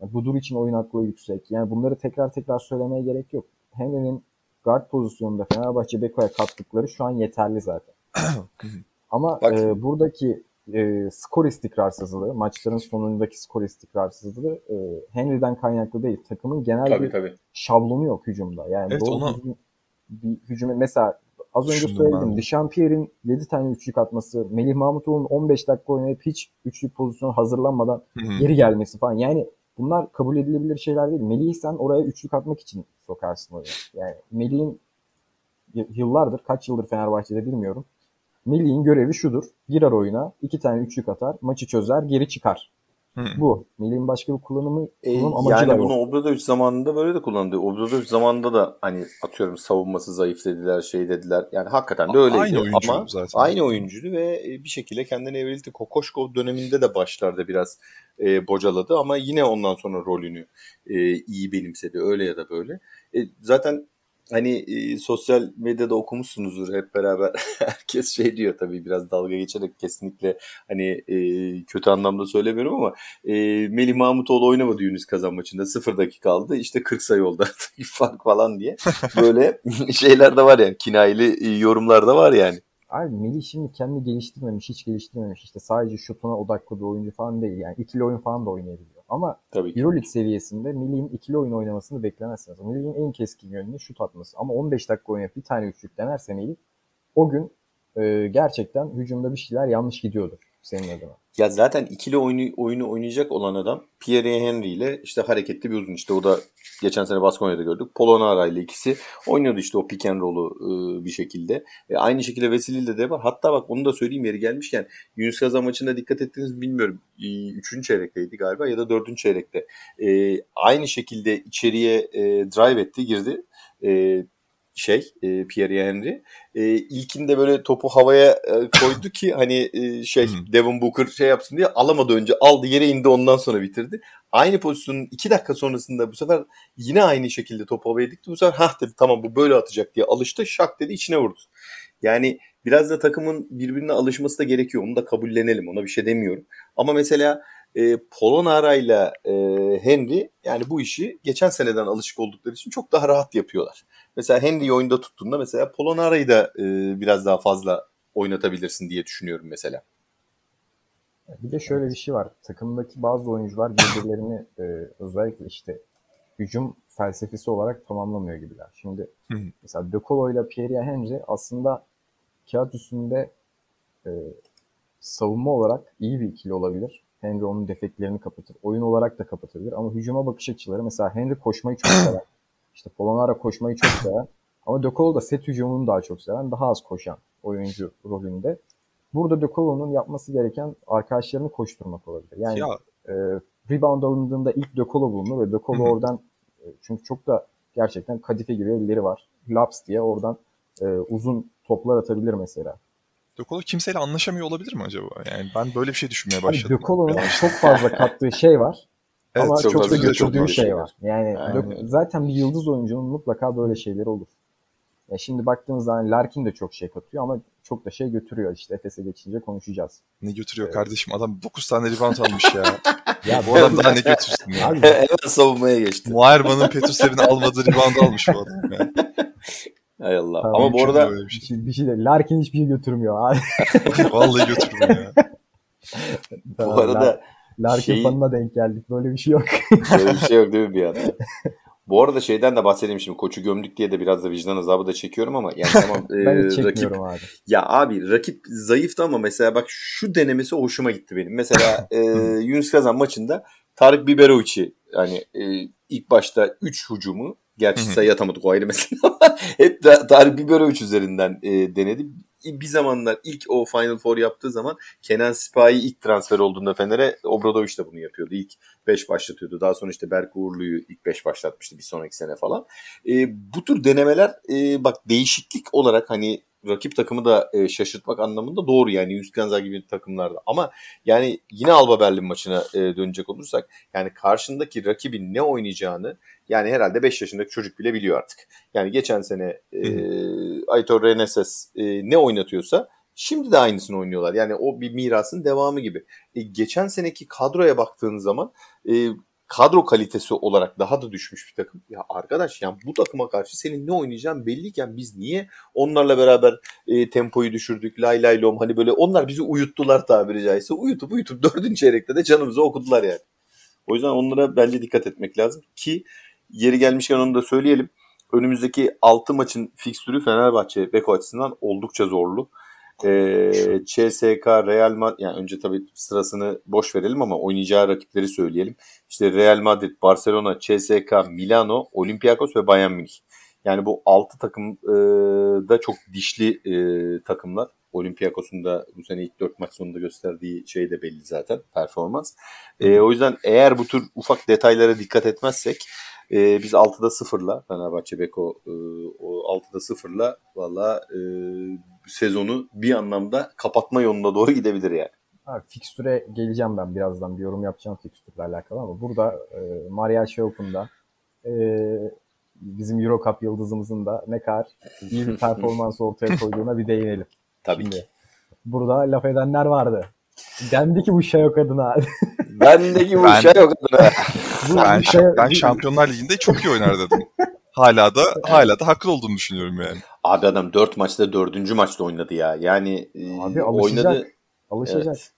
Yani Budur için oyun aklı yüksek. Yani bunları tekrar tekrar söylemeye gerek yok. Henry'nin guard pozisyonunda Fenerbahçe Beko'ya kattıkları şu an yeterli zaten. Ama e, buradaki e, skor istikrarsızlığı, maçların sonundaki skor istikrarsızlığı e, Henry'den kaynaklı değil. Takımın genel tabii, bir tabii. şablonu yok hücumda. Yani Evet, doğru ona- düzgün bir hücumu mesela az önce Düşündüm söyledim. ben de. Dişampierre'in 7 tane üçlük atması, Melih Mahmutoğlu'nun 15 dakika oynayıp hiç üçlük pozisyonu hazırlanmadan Hı hı. geri gelmesi falan. Yani bunlar kabul edilebilir şeyler değil. Melih'i sen oraya üçlük atmak için sokarsın oraya. Yani Melih'in yıllardır, kaç yıldır Fenerbahçe'de bilmiyorum. Melih'in görevi şudur. Girer oyuna, iki tane üçlük atar, maçı çözer, geri çıkar. Hı. Bu. Melih'in başka bir kullanımı, E, kullanım amacı yani da bunu yok. Obradovic zamanında böyle de kullandı. Obradovic zamanında da hani atıyorum savunması zayıf dediler, şey dediler. Yani hakikaten de öyleydi. Aynı oyuncu Ama zaten. aynı oyuncuydu ve e, bir şekilde kendini evrildi. Kokoşkov döneminde de başlarda biraz e, bocaladı ama yine ondan sonra rolünü e, iyi benimsedi. Öyle ya da böyle. E, zaten hani e, sosyal medyada okumuşsunuzdur hep beraber. Herkes şey diyor tabii biraz dalga geçerek kesinlikle hani e, kötü anlamda söylemiyorum ama e, Melih Mahmutoğlu oynamadı Yunus Kazan maçında. Sıfır dakika kaldı. İşte 40 sayı oldu artık fark falan diye. Böyle şeyler de var yani. Kinayeli yorumlar da var yani. Abi Melih şimdi kendi geliştirmemiş, hiç geliştirmemiş. İşte sadece şutuna odaklı bir oyuncu falan değil. Yani ikili oyun falan da oynayabiliyor. Ama Tabii ki. Euroleague seviyesinde Melih'in ikili oyun oynamasını beklemezsiniz. Melih'in en keskin yönünü şut atması. Ama 15 dakika oynayıp bir tane üçlük denerse Melih o gün e, gerçekten hücumda bir şeyler yanlış gidiyordur senin adına. Ya zaten ikili oyunu, oyunu oynayacak olan adam Pierre Henry ile işte hareketli bir uzun. İşte o da geçen sene Baskonya'da gördük. Polonara ile ikisi oynuyordu işte o pick and roll'u e, bir şekilde. E, aynı şekilde Veseli'de de var. Hatta bak onu da söyleyeyim yeri gelmişken Yunus Kazan maçında dikkat ettiniz mi bilmiyorum. E, üçüncü çeyrekteydi galiba ya da dördüncü çeyrekte. E, aynı şekilde içeriye e, drive etti girdi. E, şey e, Pierre Henry. E, ilkinde böyle topu havaya e, koydu ki hani e, şey. Devin Booker şey yapsın diye alamadı önce aldı yere indi ondan sonra bitirdi. Aynı pozisyonun iki dakika sonrasında bu sefer yine aynı şekilde topu havaya dikti. Bu sefer hah dedi tamam bu böyle atacak diye alıştı şak dedi içine vurdu. Yani biraz da takımın birbirine alışması da gerekiyor. Onu da kabullenelim. Ona bir şey demiyorum. Ama mesela e, Polonara ile Henry yani bu işi geçen seneden alışık oldukları için çok daha rahat yapıyorlar. Mesela Henry'yi oyunda tuttuğunda mesela Polonara'yı da e, biraz daha fazla oynatabilirsin diye düşünüyorum mesela. Bir de şöyle bir şey var. Takımdaki bazı oyuncular birbirlerini e, özellikle işte hücum felsefesi olarak tamamlamıyor gibiler. Şimdi mesela De Colo ile Pierre Henry aslında kağıt üstünde e, savunma olarak iyi bir ikili olabilir. Henry onun defeklerini kapatır. Oyun olarak da kapatabilir. Ama hücuma bakış açıları mesela Henry koşmayı çok sever. İşte Polonara koşmayı çok sever. Ama De Colo da set hücumunu daha çok seven, daha az koşan oyuncu rolünde. Burada De Colo'nun yapması gereken arkadaşlarını koşturmak olabilir. Yani Ya e, rebound alındığında ilk De Colo bulunur ve De Colo oradan e, çünkü çok da gerçekten kadife gibi elleri var. Laps diye oradan e, uzun toplar atabilir mesela. De Colo kimseyle anlaşamıyor olabilir mi acaba? Yani ben böyle bir şey düşünmeye Hani başladım. De Colo'nun çok fazla kattığı şey var. Evet, ama çok çok, da çok götürdüğü fazla şey şey var. Yani Aynen De- zaten bir yıldız oyuncunun mutlaka böyle şeyleri olur. Ya şimdi baktığınız zaman Larkin de çok şey katıyor ama çok da şey götürüyor. İşte Efes'e geçince konuşacağız. Ne götürüyor Evet. kardeşim? Adam 9 tane rebound almış ya. Ya bu adam daha ne götürsün ya? Abi Hemen savunmaya geçti. Muayerba'nın Petrusev'in almadığı rebound almış bu adam ya. Hay Allah. Tamam, Ama bu arada bir şey. şey, bir şey de Larkin hiçbir şey götürmüyor abi. Vallahi götürürüm ya. bu Tamam, arada Lar- Larkin şeyi- fanına denk geldik. Böyle bir şey yok. Böyle bir şey yok değil mi bir anda? Bu arada şeyden de bahsedeyim şimdi. Koçu gömdük diye de biraz da vicdan azabı da çekiyorum ama yani tamam e, ben hiç rakip çekmiyorum abi. ya abi rakip zayıftı ama mesela bak şu denemesi hoşuma gitti benim. Mesela e, Yunus Kazan maçında Tarık Biberovic'i hani e, ilk başta 3 hücumu gerçi Hı hı. sayı atamadık o ayrı mesele ama hep de Tarık Biberovic üzerinden e, denedi. Bir zamanlar ilk o Final Four yaptığı zaman Kenan Sipahi ilk transfer olduğunda Fener'e Obradoviç de bunu yapıyordu. İlk 5 başlatıyordu. Daha sonra işte Berk Uğurlu'yu ilk 5 başlatmıştı bir sonraki sene falan. E, bu tür denemeler e, bak değişiklik olarak hani rakip takımı da e, şaşırtmak anlamında doğru yani Üsküdar gibi takımlarda. Ama yani yine Alba Berlin maçına e, dönecek olursak yani karşındaki rakibin ne oynayacağını yani herhalde 5 yaşındaki çocuk bile biliyor artık. Yani geçen sene e, Aitor Reneses e, ne oynatıyorsa şimdi de aynısını oynuyorlar. Yani o bir mirasın devamı gibi. E, geçen seneki kadroya baktığın zaman e, kadro kalitesi olarak daha da düşmüş bir takım. Ya arkadaş yani bu takıma karşı senin ne oynayacağın belliyken biz niye onlarla beraber e, tempoyu düşürdük lay lay lom hani böyle onlar bizi uyuttular tabiri caizse uyutup uyutup dördüncü çeyrekte de canımızı okudular yani. O yüzden onlara bence dikkat etmek lazım ki yeri gelmişken onu da söyleyelim. Önümüzdeki 6 maçın fikstürü Fenerbahçe Beko açısından oldukça zorlu. Ee, CSK, Real Madrid yani önce tabii sırasını boş verelim ama oynayacağı rakipleri söyleyelim. İşte Real Madrid, Barcelona, CSK, Milano, Olympiakos ve Bayern Münih. Yani bu 6 takım e, da çok dişli e, takımlar. Olympiakos'un da bu sene ilk 4 maç sonunda gösterdiği şey de belli zaten performans. E, o yüzden eğer bu tür ufak detaylara dikkat etmezsek e, biz 6'da 0'la Fenerbahçe Beko e, o 6'da 0'la valla e, sezonu bir anlamda kapatma yoluna doğru gidebilir yani. Ha, fikstüre geleceğim ben birazdan bir yorum yapacağım fikstürle alakalı ama burada e, Maria Open'da e, bizim Euro Cup yıldızımızın da ne kadar iyi bir performans ortaya koyduğuna bir değinelim. Tabii Şimdi, ki. Burada laf edenler vardı. Dendi ki bu şey yok adına. Dendi ki bu ben, şey yok adına. ben, şey, ben Şampiyonlar Ligi'nde çok iyi oynar dedim. Hala da hala da haklı olduğunu düşünüyorum yani. Abi adam 4 maçta 4. maçta oynadı ya. Yani e, Abi alışacak. oynadı. Alışacak. Evet.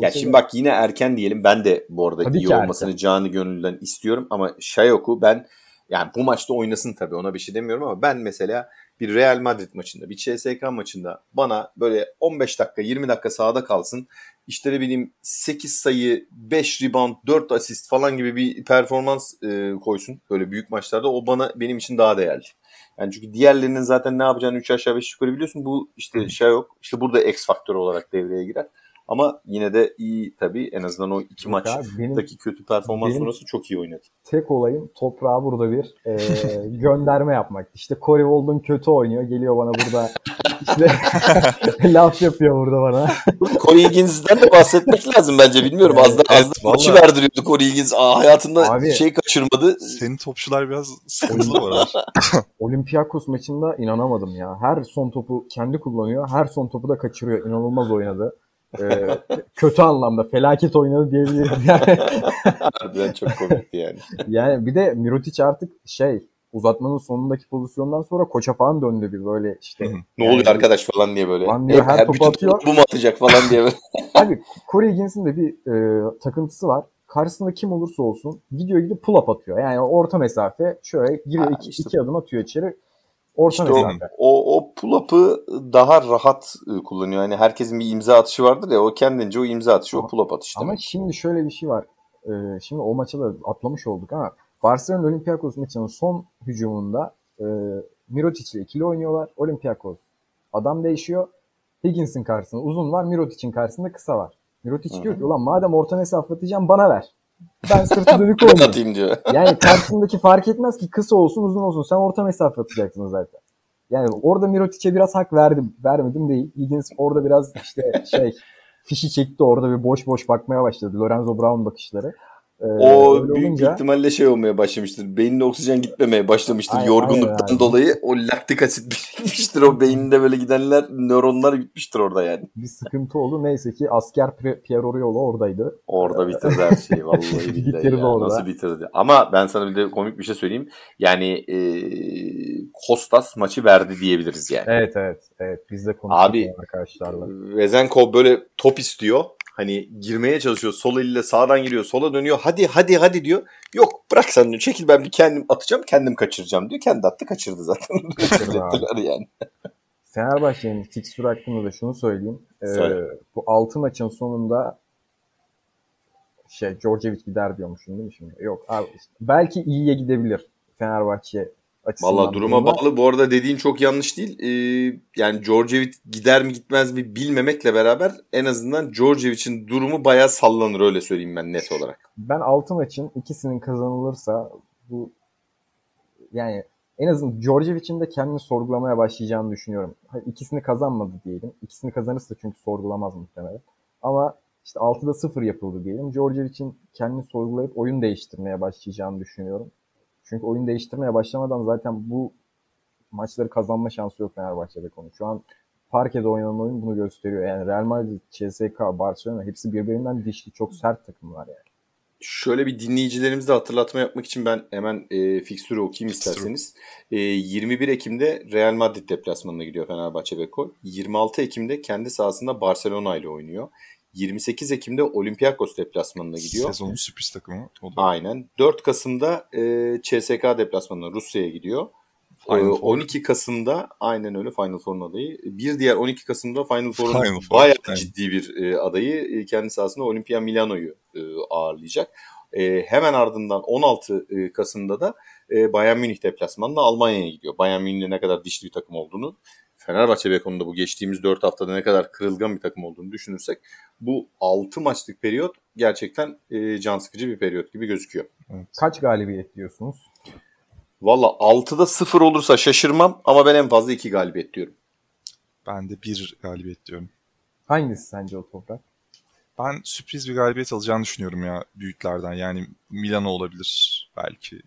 Ya şimdi bak yine erken diyelim. Ben de bu arada tabii iyi olmasını erken. canı gönülden istiyorum ama Şayok'u ben yani bu maçta oynasın tabii ona bir şey demiyorum ama ben mesela bir Real Madrid maçında, bir CSK maçında bana böyle 15 dakika, 20 dakika sahada kalsın. İşte ne bileyim 8 sayı, 5 rebound, 4 asist falan gibi bir performans e, koysun böyle büyük maçlarda. O bana benim için daha değerli. Yani çünkü diğerlerinin zaten ne yapacağını 3 aşağı 5 yukarı biliyorsun. Bu işte şey yok. İşte burada X faktör olarak devreye girer. Ama yine de iyi tabii. En azından o iki Yok maçtaki kötü performans sonrası çok iyi oynadı. Tek olayım toprağa burada bir e, gönderme yapmak. İşte Corey Walden kötü oynuyor. Geliyor bana burada işte laf yapıyor burada bana. Corey Higgins'den de bahsetmek lazım bence. Bilmiyorum az da, az da maçı verdiriyordu Corey Higgins. Aa, hayatında Abi, şey kaçırmadı. Senin topçular biraz sıkıntılı var. Olympiakos maçında inanamadım ya. Her son topu kendi kullanıyor. Her son topu da kaçırıyor. İnanılmaz oynadı e, kötü anlamda felaket oynadı diyebiliriz yani. Harbiden çok komikti yani. yani bir de Mirotic artık şey uzatmanın sonundaki pozisyondan sonra koça falan döndü bir böyle işte. ne yani, oluyor arkadaş falan diye böyle. Falan diye her, her topu atıyor. Bu mu atacak falan diye böyle. Abi Corey Higgins'in de bir e, takıntısı var. Karşısında kim olursa olsun gidiyor gidip pull up atıyor. Yani orta mesafe şöyle giriyor ha, iki, işte. iki adım atıyor içeri. Orta işte mesafe. O, o pull-up'ı daha rahat ıı, kullanıyor. Yani herkesin bir imza atışı vardır ya o kendince o imza atışı ama, o pull-up atışı. Ama şimdi şöyle bir şey var. Ee, şimdi o maça da atlamış olduk ama Barcelona Olympiakos maçının son hücumunda e, Mirotic ile ikili oynuyorlar. Olympiakos adam değişiyor. Higgins'in karşısında uzun var. Mirotic'in karşısında kısa var. Mirotic Hı-hı. diyor ki ulan madem orta mesafe atacağım bana ver. Ben sırtı dönük oynayayım. atayım diyor. Yani karşısındaki fark etmez ki kısa olsun uzun olsun. Sen orta mesafe atacaksın zaten. Yani orada Mirotic'e biraz hak verdim. Vermedim değil. Higgins orada biraz işte şey fişi çekti orada bir boş boş bakmaya başladı. Lorenzo Brown bakışları. Ee, o büyük olunca... ihtimalle şey olmaya başlamıştır. Beynine oksijen gitmemeye başlamıştır aynen, yorgunluktan aynen dolayı. O laktik asit birikmiştir. O beyninde böyle gidenler nöronlar bitmiştir orada yani. Bir sıkıntı oldu. Neyse ki asker Pierre Oriolo oradaydı. Orada bitirdi her şeyi. Vallahi bitirdi ya. orada. Nasıl bitirdi? Ama ben sana bir de komik bir şey söyleyeyim. Yani e, Kostas maçı verdi diyebiliriz yani. Evet evet. evet. Biz de konuştuk Abi, arkadaşlarla. Vezenkov böyle top istiyor Hani girmeye çalışıyor. Sol eliyle sağdan giriyor. Sola dönüyor. Hadi hadi hadi diyor. Yok bırak sen diyor. Çekil ben bir kendim atacağım. Kendim kaçıracağım diyor. Kendi attı kaçırdı zaten. yani. Fenerbahçe'nin fikstür hakkında da şunu söyleyeyim. Ee, bu 6 maçın sonunda şey Djordjevic gider diyormuşum değil mi şimdi? Yok abi belki iyiye gidebilir Fenerbahçe açısından. Valla duruma bağlı. Bu arada dediğin çok yanlış değil. Ee, yani Djordjevic gider mi gitmez mi bilmemekle beraber en azından Djordjevic'in durumu bayağı sallanır öyle söyleyeyim ben net olarak. Ben altı maçın ikisinin kazanılırsa bu yani en azından Djordjevic'in de kendini sorgulamaya başlayacağını düşünüyorum. İkisini kazanmadı diyelim. İkisini kazanırsa çünkü sorgulamaz muhtemelen. Ama işte 6'da 0 yapıldı diyelim. Djordjevic'in kendini sorgulayıp oyun değiştirmeye başlayacağını düşünüyorum. Çünkü oyun değiştirmeye başlamadan zaten bu maçları kazanma şansı yok Fenerbahçe'de konu. Şu an parkede oynanan oyun bunu gösteriyor. Yani Real Madrid, CSK, Barcelona hepsi birbirinden dişli çok sert takımlar yani. Şöyle bir dinleyicilerimize hatırlatma yapmak için ben hemen e, fikstürü okuyayım isterseniz. E, 21 Ekim'de Real Madrid deplasmanına gidiyor Fenerbahçe Beko. 26 Ekim'de kendi sahasında Barcelona ile oynuyor. 28 Ekim'de Olympiakos deplasmanına gidiyor. Sezonun sürpriz takımı. O da. Aynen. 4 Kasım'da e, CSK deplasmanına Rusya'ya gidiyor. Final 12 Kasım'da aynen öyle Final Four'un adayı. Bir diğer 12 Kasım'da Final Four'un Final Four, bayağı yani. ciddi bir e, adayı. E, kendisi aslında Olimpia Milano'yu e, ağırlayacak. E, hemen ardından 16 e, Kasım'da da e, Bayern Münih deplasmanında Almanya'ya gidiyor. Bayern Münih'in ne kadar dişli bir takım olduğunu Fenerbahçe Beko'nda bu geçtiğimiz 4 haftada ne kadar kırılgan bir takım olduğunu düşünürsek bu 6 maçlık periyot gerçekten e, can sıkıcı bir periyot gibi gözüküyor. Kaç galibiyet diyorsunuz? Valla 6'da 0 olursa şaşırmam ama ben en fazla 2 galibiyet diyorum. Ben de 1 galibiyet diyorum. Hangisi sence o toprak? Ben sürpriz bir galibiyet alacağını düşünüyorum ya büyüklerden. Yani Milano olabilir belki.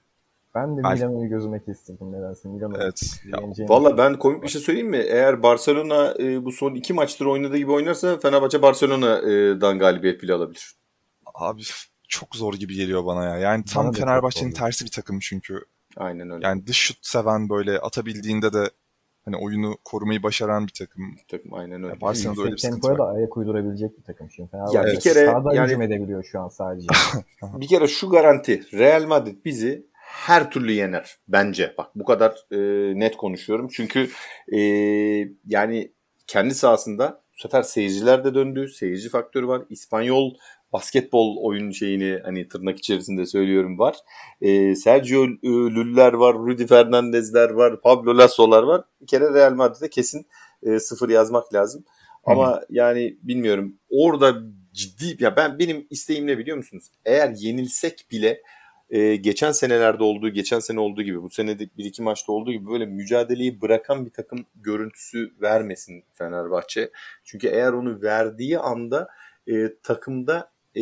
Ben de belki... Milano'yu gözüme kestirdim nedense. Milano evet. Valla ben komik bir şey söyleyeyim mi? Eğer Barcelona e, bu son iki maçtır oynadığı gibi oynarsa Fenerbahçe Barcelona'dan galibiyet bile alabilir. Abi çok zor gibi geliyor bana ya. Yani tam Fenerbahçe'nin tersi bir takım çünkü. Aynen öyle. Yani dış şut seven böyle atabildiğinde de hani oyunu korumayı başaran bir takım. Bir takım aynen öyle. Yani Barcelona'da öyle bir tempoya da ayak uydurabilecek bir takım şimdi. Fenerbahçe ya bir kere sahada yani, hücum edebiliyor şu an sadece. bir kere şu garanti Real Madrid bizi her türlü yener bence. Bak bu kadar e, net konuşuyorum. Çünkü e, yani kendi sahasında bu sefer seyirciler de döndü. Seyirci faktörü var. İspanyol basketbol oyun şeyini hani tırnak içerisinde söylüyorum var. E, Sergio Lüller var, Rudy Fernandez'ler var, Pablo Lasso'lar var. Bir kere Real Madrid'e kesin e, sıfır yazmak lazım. Ama Hı. yani bilmiyorum orada ciddi ya ben benim isteğim ne biliyor musunuz? Eğer yenilsek bile e, geçen senelerde olduğu, geçen sene olduğu gibi, bu sene bir iki maçta olduğu gibi böyle mücadeleyi bırakan bir takım görüntüsü vermesin Fenerbahçe. Çünkü eğer onu verdiği anda e, takımda e,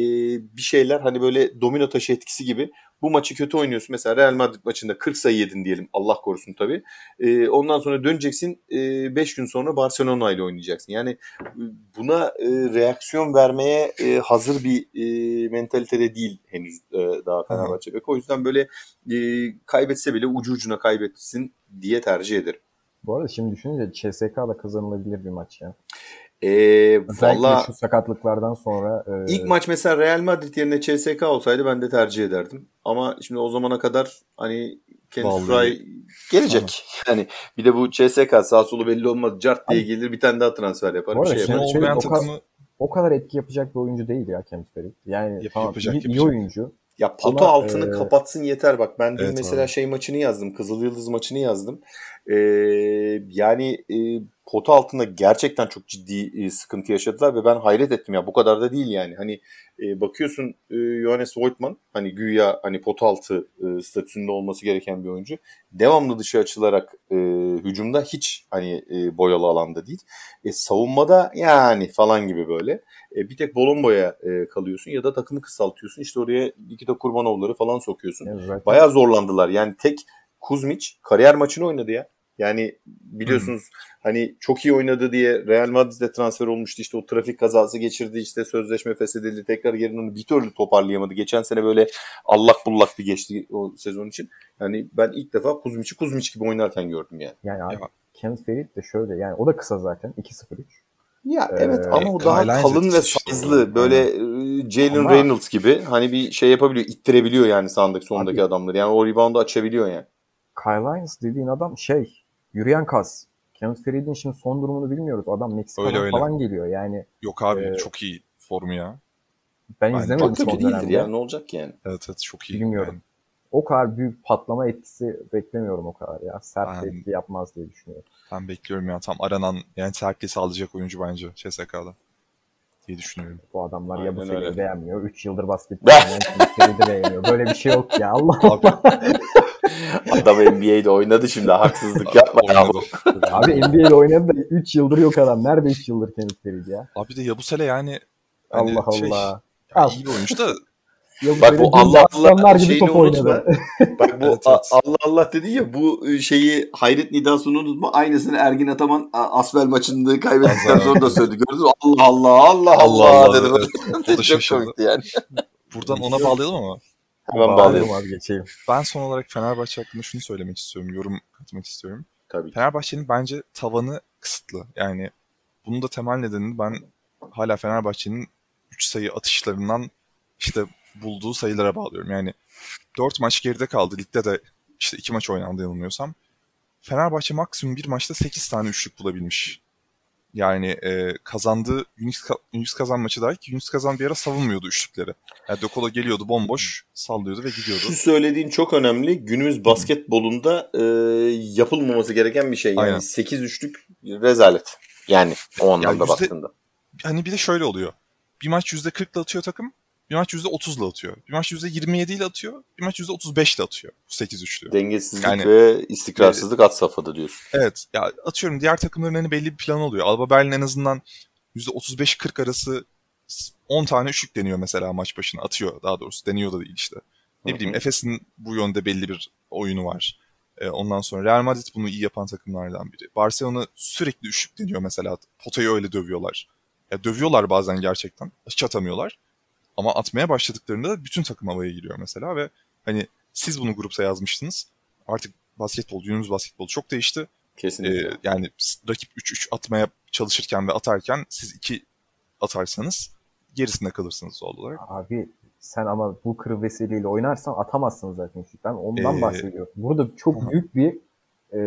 bir şeyler hani böyle domino taşı etkisi gibi bu maçı kötü oynuyorsun. Mesela Real Madrid maçında 40 sayı yedin diyelim. Allah korusun tabii. E, ondan sonra döneceksin 5 e, gün sonra Barcelona ile oynayacaksın. Yani e, buna e, reaksiyon vermeye e, hazır bir e, mentalitede değil henüz e, daha Fenerbahçe. Hı. O yüzden böyle e, kaybetse bile ucu ucuna kaybetsin diye tercih ederim. Bu arada şimdi düşününce CSK da kazanılabilir bir maç ya. Ee, valla şu sakatlıklardan sonra e... ilk maç mesela Real Madrid yerine CSK olsaydı ben de tercih ederdim. Ama şimdi o zamana kadar hani Kenneth Fry gelecek. Tamam. Yani bir de bu CSK sağ solu belli olmaz. Cart diye gelir bir tane daha transfer yapar. Bir şey yapar. Şey, o, kadar, o kadar etki yapacak bir oyuncu değil ya Kenneth Fry. Yani Yap, tamam, yapacak, iyi, yapacak. iyi oyuncu. Ya poto Ama, altını e... kapatsın yeter bak. Ben dün evet, mesela abi. şey maçını yazdım. Kızıl Yıldız maçını yazdım. Ee, yani e, pota altında gerçekten çok ciddi e, sıkıntı yaşadılar ve ben hayret ettim ya bu kadar da değil yani. Hani e, bakıyorsun e, Johannes Voigtman hani güya hani pota altı e, statüsünde olması gereken bir oyuncu. Devamlı dışı açılarak e, hücumda hiç hani e, boyalı alanda değil. E, savunmada yani falan gibi böyle. E, bir tek Bolombo'ya e, kalıyorsun ya da takımı kısaltıyorsun. İşte oraya Nikita Kurbanovları falan sokuyorsun. Evet, Bayağı zorlandılar. Yani tek Kuzmic kariyer maçını oynadı ya. Yani biliyorsunuz hmm. hani çok iyi oynadı diye Real Madrid'e transfer olmuştu. İşte o trafik kazası geçirdi. işte sözleşme feshedildi. Tekrar geri onu bir türlü toparlayamadı. Geçen sene böyle allak bullak bir geçti o sezon için. Yani ben ilk defa Kuzmic'i Kuzmic gibi oynarken gördüm yani. Yani abi, Kenneth Ferit de şöyle yani o da kısa zaten 2-0-3. Ya ee, evet ama o daha kalın ve size'lı. Böyle e, Jalen Reynolds gibi hani bir şey yapabiliyor. ittirebiliyor yani sandaki sondaki adamları. Yani o reboundu açabiliyor yani. Kyle Hines dediğin adam şey Yürüyen kas. Kenneth Farid'in şimdi son durumunu bilmiyoruz. Adam Meksika'dan öyle, öyle. falan geliyor yani. Yok abi e, çok iyi formu ya. Ben, ben izlemedim çok kötü değildir ya ne olacak yani. Evet evet çok iyi. Bilmiyorum. Yani. O kadar büyük patlama etkisi beklemiyorum o kadar ya. Sert ben, etki yapmaz diye düşünüyorum. Ben bekliyorum ya tam aranan yani sertliği sağlayacak oyuncu bence CSK'da diye düşünüyorum. Bu adamlar Aynen ya bu seriyi beğenmiyor. 3 yıldır basketbol oynayan beğeniyor. Böyle bir şey yok ya. Allah Allah. Adam NBA'de oynadı şimdi haksızlık yapma ya. Abi NBA'de oynadı da 3 yıldır yok adam. Nerede 3 yıldır Kenneth Perry ya? Abi de Yabusele yani hani Allah şey, Allah. Ya iyi bir oyuncu da Yok, Bak bu Allah Allah gibi top oynadı. Bak bu evet, evet. Allah Allah dedi ya bu şeyi hayret nidasını unutma. Aynısını Ergin Ataman Asvel maçında kaybettikten sonra da söyledi. Gördünüz mü? Allah Allah Allah Allah, Allah dedi. Evet. Çok komikti yani. buradan ona bağlayalım ama Hemen bağlayalım. abi geçelim. ben son olarak Fenerbahçe hakkında şunu söylemek istiyorum. Yorum katmak istiyorum. Tabii. Fenerbahçe'nin bence tavanı kısıtlı. Yani bunun da temel nedenini ben hala Fenerbahçe'nin 3 sayı atışlarından işte bulduğu sayılara bağlıyorum. Yani 4 maç geride kaldı. Ligde de işte 2 maç oynandı yanılmıyorsam. Fenerbahçe maksimum bir maçta 8 tane üçlük bulabilmiş. Yani e, kazandığı Unix, Unix kazan maçı dahi ki Unix kazan bir ara savunmuyordu üçlükleri. Yani Dokolo geliyordu bomboş sallıyordu ve gidiyordu. Şu söylediğin çok önemli. Günümüz basketbolunda e, yapılmaması gereken bir şey. Yani Aynen. 8 üçlük rezalet. Yani o anlamda yüzde- baktığında. Hani bir de şöyle oluyor. Bir maç %40'la atıyor takım. Bir maç %30'la atıyor. Bir maç %27 ile atıyor. Bir maç %35 ile atıyor. Bu 8 üçlü. Dengesizlik Yani- ve istikrarsızlık at safhada diyorsun. Evet. Ya atıyorum diğer takımların hani belli bir planı oluyor. Alba Berlin en azından %35-40 arası 10 tane üçlük deniyor mesela maç başına. Atıyor daha doğrusu. Deniyor da değil işte. Ne bileyim Efes'in bu yönde belli bir oyunu var. Ee, ondan sonra Real Madrid bunu iyi yapan takımlardan biri. Barcelona sürekli üçlük deniyor mesela. Potayı öyle dövüyorlar. Ya dövüyorlar bazen gerçekten. Hiç atamıyorlar. Ama atmaya başladıklarında da bütün takım havaya giriyor mesela ve hani siz bunu grupta yazmıştınız. Artık basketbol, günümüz basketbolu çok değişti. Kesinlikle. Ee, yani rakip 3-3 atmaya çalışırken ve atarken siz 2 atarsanız gerisinde kalırsınız doğal olarak. Abi sen ama bu kır vesileyle oynarsan atamazsın zaten. Ben ondan Ee, bahsediyorum. Burada çok büyük bir e,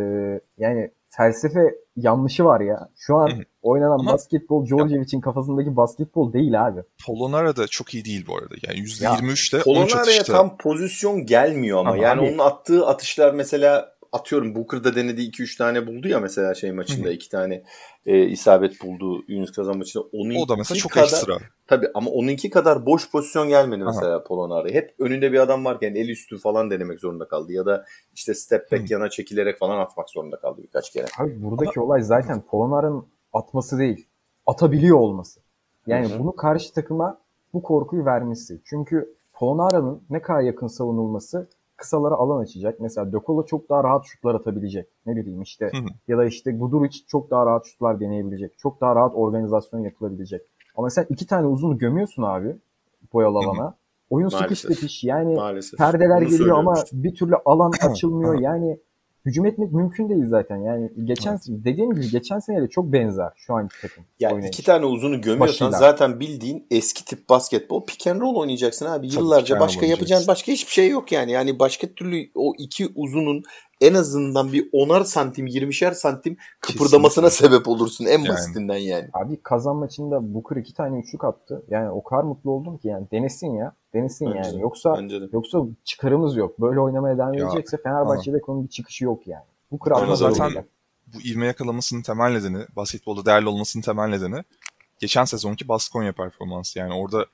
yani felsefe yanlışı var ya. Şu an oynanan Ama- basketbol Djordjevic'in kafasındaki basketbol değil abi. Polonara da çok iyi değil bu arada. Yani %23 ile 13 Polonara'ya tam pozisyon gelmiyor ama. Ama yani abi- onun attığı atışlar mesela atıyorum Booker'da denediği 2-3 tane buldu ya mesela şey maçında Hı 2 tane e, isabet buldu Yunus Kazan maçında. Onun O da mesela iki çok kadar, ekstra. Tabii ama onunki kadar boş pozisyon gelmedi Aha. mesela Polonara. Hep önünde bir adam varken el üstü falan denemek zorunda kaldı. Ya da işte step back Hı. yana çekilerek falan atmak zorunda kaldı birkaç kere. Abi buradaki olay zaten Polonar'ın atması değil. Atabiliyor olması. Yani hı. bunu karşı takıma bu korkuyu vermesi. Çünkü Polonara'nın ne kadar yakın savunulması kısalara alan açacak. Mesela Dokolo çok daha rahat şutlar atabilecek. Ne bileyim işte Hı hı. ya da işte Guduric çok daha rahat şutlar deneyebilecek. Çok daha rahat organizasyon yapılabilecek. Ama sen iki tane uzunu gömüyorsun abi boyalı Hı hı. Oyun sıkış Maalesef. tepiş yani Maalesef. perdeler Bunu geliyor ama bir türlü alan açılmıyor. Yani hücum etmek mümkün değil zaten. Yani geçen dediğim gibi geçen sene de çok benzer şu anki takım. Yani iki tane uzunu gömüyorsan Başıyla. zaten bildiğin eski tip basketbol pick and roll oynayacaksın abi. Yıllarca başka yapacağın başka hiçbir şey yok yani. Yani başka türlü o iki uzunun en azından bir onar santim, yirmişer santim kıpırdamasına sebep olursun en Yani. basitinden yani. Abi kazan maçında Booker iki tane üçlük attı. Yani o kadar mutlu oldum ki yani denesin ya. Denesin Bence yani. de, Yoksa Bence de. yoksa çıkarımız yok. Böyle oynamaya devam edecekse Fenerbahçe'de konunun bir çıkışı yok yani. Ama atmaz zaten-. Bu ivme yakalamasının temel nedeni, basketbolda değerli olmasının temel nedeni geçen sezonki Baskonya performansı. Yani orada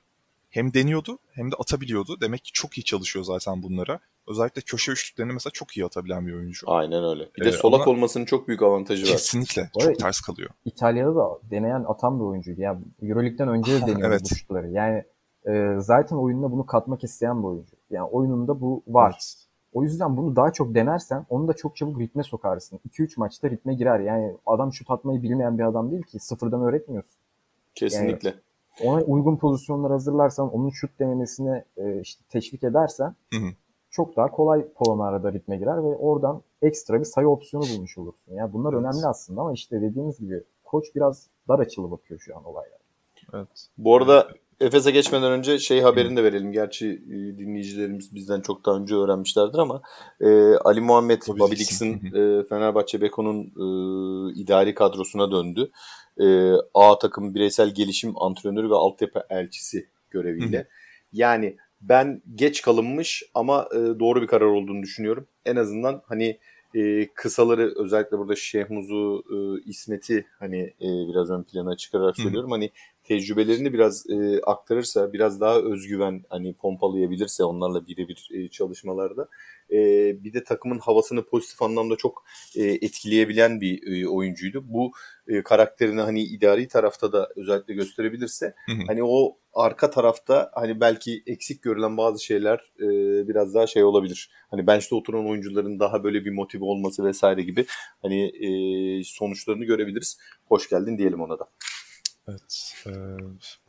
hem deniyordu hem de atabiliyordu. Demek ki çok iyi çalışıyor zaten bunlara. Özellikle köşe üçlüklerini mesela çok iyi atabilen bir oyuncu. Aynen öyle. Bir de Ee, solak olmasının çok büyük avantajı var. Kesinlikle. Arada- Çok ters kalıyor. İtalya'da da deneyen atan bir oyuncuydu. Yani Euroleague'den önce de deniyordu Evet. bu şutları. Yani e, zaten oyununa bunu katmak isteyen bir oyuncu. Yani oyununda bu var. Evet. O yüzden bunu daha çok denersen onu da çok çabuk ritme sokarsın. 2-3 maçta ritme girer. Yani adam şut atmayı bilmeyen bir adam değil ki. Sıfırdan öğretmiyorsun. Kesinlikle. Ona uygun pozisyonlar hazırlarsan, onun şut denemesine e, işte teşvik edersen Hı hı. çok daha kolay Polonara'da ritme girer ve oradan ekstra bir sayı opsiyonu bulmuş olursun. Yani bunlar Evet. önemli aslında ama işte dediğimiz gibi koç biraz dar açılı bakıyor şu an olaylara. Evet. Bu arada Efes'e geçmeden önce şey haberini de verelim. Gerçi e, dinleyicilerimiz bizden çok daha önce öğrenmişlerdir ama e, Ali Muhammed. Dixon e, Fenerbahçe Beko'nun e, idari kadrosuna döndü. E, A takım bireysel gelişim antrenörü ve altyapı elçisi göreviyle. Yani ben geç kalınmış ama e, doğru bir karar olduğunu düşünüyorum. En azından hani e, kısaları özellikle burada Şehmuz'u, e, İsmet'i hani e, biraz ön plana çıkararak Hı. söylüyorum. Hani tecrübelerini biraz e, aktarırsa, biraz daha özgüven hani pompalayabilirse onlarla birebir e, çalışmalarda e, bir de takımın havasını pozitif anlamda çok e, etkileyebilen bir e, oyuncuydu. Bu e, karakterini hani idari tarafta da özellikle gösterebilirse Hı hı. hani o arka tarafta hani belki eksik görülen bazı şeyler e, biraz daha şey olabilir. Hani bench'te oturan oyuncuların daha böyle bir motive olması vesaire gibi hani e, sonuçlarını görebiliriz. Hoş geldin diyelim ona da. Evet. Ee,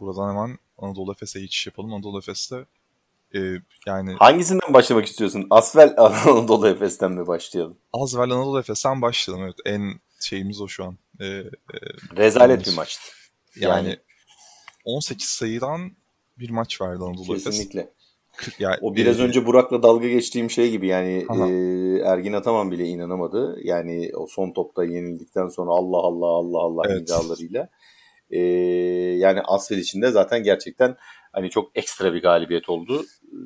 buradan hemen Anadolu Efes'e geçiş yapalım. Anadolu Efes'te e, yani Hangisinden başlamak istiyorsun? Asvel Anadolu Efes'ten mi başlayalım? Azvel Anadolu Efes'ten başlayalım. Evet, en şeyimiz o şu an. E, e, Rezalet bir maçtı. yani, Yani- 18 sayıdan bir maç verdi Anadolu Efes. Kesinlikle. Kırk- Yani, O biraz e, önce Burak'la dalga geçtiğim şey gibi yani Aha. e, Ergin Ataman bile inanamadı. Yani o son topta yenildikten sonra Allah Allah Allah Allah Evet. imzalarıyla. E, yani Asvel için de zaten gerçekten hani çok ekstra bir galibiyet oldu. E,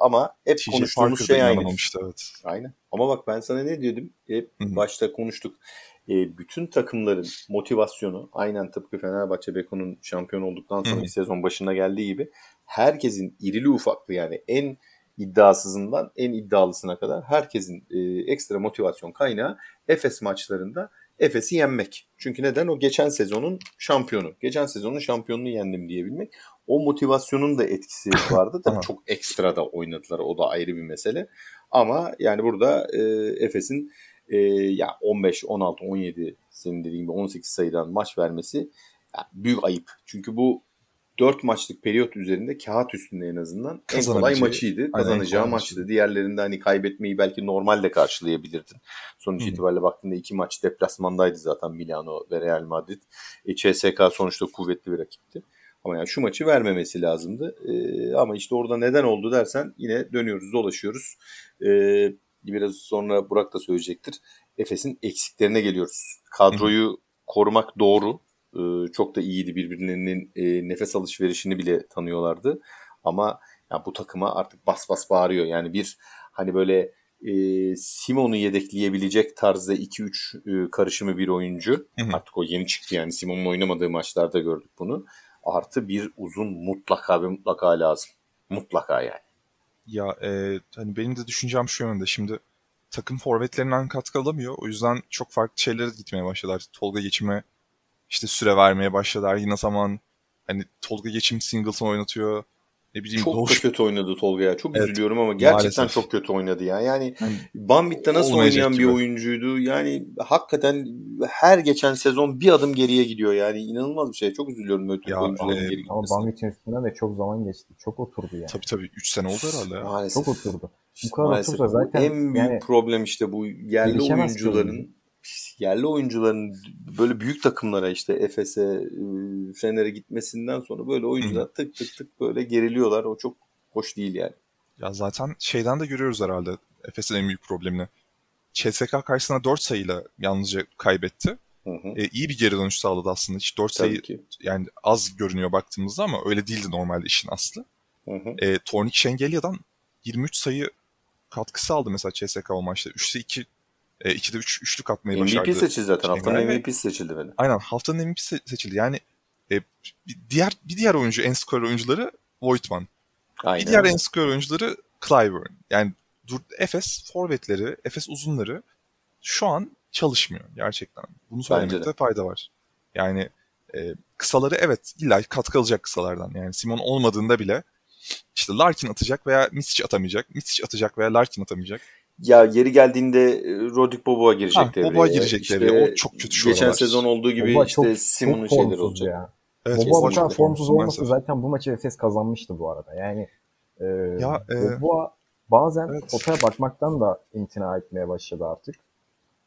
ama hep TJ konuştuğumuz şey aynı. evet. Aynen. Ama bak ben sana ne diyordum? Hep başta konuştuk. E, bütün takımların motivasyonu aynen tıpkı Fenerbahçe Beko'nun şampiyon olduktan Hı hı. sonraki sezon başına geldiği gibi herkesin irili ufaklı yani en iddiasızından en iddialısına kadar herkesin e, ekstra motivasyon kaynağı Efes maçlarında Efes'i yenmek. Çünkü neden? O geçen sezonun şampiyonu. Geçen sezonun şampiyonunu yendim diyebilmek. O motivasyonun da etkisi vardı. Tabii çok ekstra da oynadılar. O da ayrı bir mesele. Ama yani burada e, Efes'in e, ya 15, 16, 17 senin dediğin gibi 18 sayıdan maç vermesi ya büyük ayıp. Çünkü bu 4 maçlık periyot üzerinde kağıt üstünde en azından en kolay maçıydı. Aynen, Kazanacağı kolay maçtı. maçıydı. Diğerlerinde hani kaybetmeyi belki normalde karşılayabilirdin. Sonuç Hı hı. itibariyle baktığında iki maç deplasmandaydı zaten Milano ve Real Madrid. E, CSK sonuçta kuvvetli bir rakipti. Ama yani şu maçı vermemesi lazımdı. E, ama işte orada neden oldu dersen yine dönüyoruz dolaşıyoruz. E, biraz sonra Burak da söyleyecektir. Efes'in eksiklerine geliyoruz. Kadroyu korumak doğru. E, çok da iyiydi birbirlerinin e, nefes alışverişini bile tanıyorlardı. Ama ya bu takıma artık bas bas bağırıyor. Yani bir hani böyle e, Simon'u yedekleyebilecek tarzda 2-3 e, karışımı bir oyuncu. Hı hı. Artık o yeni çıktı yani Simon'un oynamadığı maçlarda gördük bunu. Artı bir uzun mutlaka ve mutlaka lazım. Mutlaka yani. Ya e, hani benim de düşüncem şu yönde. Şimdi takım forvetlerinden katkı alamıyor. O yüzden çok farklı şeylere gitmeye başladılar. Tolga Geçim'e işte süre vermeye başladılar. Yine zaman hani Tolga Geçim Singleton oynatıyor. Ne bileyim Çok da Doğuş kötü oynadı Tolga ya. Çok Evet, üzülüyorum ama gerçekten maalesef. çok kötü oynadı ya. Yani Yani Bambit'te nasıl olmayacak oynayan bir gibi. oyuncuydu. Yani hakikaten her geçen sezon bir adım geriye gidiyor yani. inanılmaz bir şey. Çok üzülüyorum böyle Türk Ya, oyuncuların e, geri Ama gitmesine. Bambit'in üstünden de çok zaman geçti. Çok oturdu yani. tabii tabii 3 sene oldu herhalde ya. Maalesef. Çok oturdu. Bu kadar maalesef. otursa zaten en büyük yani problem işte bu yerli oyuncuların yerli oyuncuların böyle büyük takımlara işte Efes'e, e, Fener'e gitmesinden sonra böyle oyuncular tık tık tık böyle geriliyorlar. O çok hoş değil yani. Ya zaten şeyden de görüyoruz herhalde Efes'in en büyük problemini. CSK karşısında 4 sayıyla yalnızca kaybetti. Hı hı. E, iyi bir geri dönüş sağladı aslında. Hiç 4 sayı ki. yani az görünüyor baktığımızda ama öyle değildi normalde işin aslı. Hı hı. E, Tornik Şengelya'dan 23 sayı katkısı aldı mesela CSK o maçta. 3'te 2 e, 2'de 3 üçlük atmayı başardı. MVP seçildi zaten. Haftanın Şengel. MVP'si seçildi beni. Aynen haftanın MVP se- seçildi. Yani e, bir diğer bir diğer oyuncu en skor oyuncuları Voigtman. Aynen. Bir diğer en skor oyuncuları Clyburn. Yani dur, Efes forvetleri, Efes uzunları şu an çalışmıyor gerçekten. Bunu söylemekte fayda var. Yani e, kısaları evet illa katkı alacak kısalardan. Yani Simon olmadığında bile işte Larkin atacak veya Misic atamayacak. Misic atacak veya Larkin atamayacak. Ya yeri geldiğinde e, Rodrik Boboa girecek Ha, devreye. Boboa girecek İşte devreye. O çok kötü şu Geçen aralar. sezon olduğu gibi Boba işte Simon'un şeyleri olacak. ya. Evet, Boba bu kesinlikle kadar formsuz olması maalesef. zaten bu maçı Efes kazanmıştı bu arada. Yani e, Ya, e, Boba bazen evet. potaya bakmaktan da imtina etmeye başladı artık.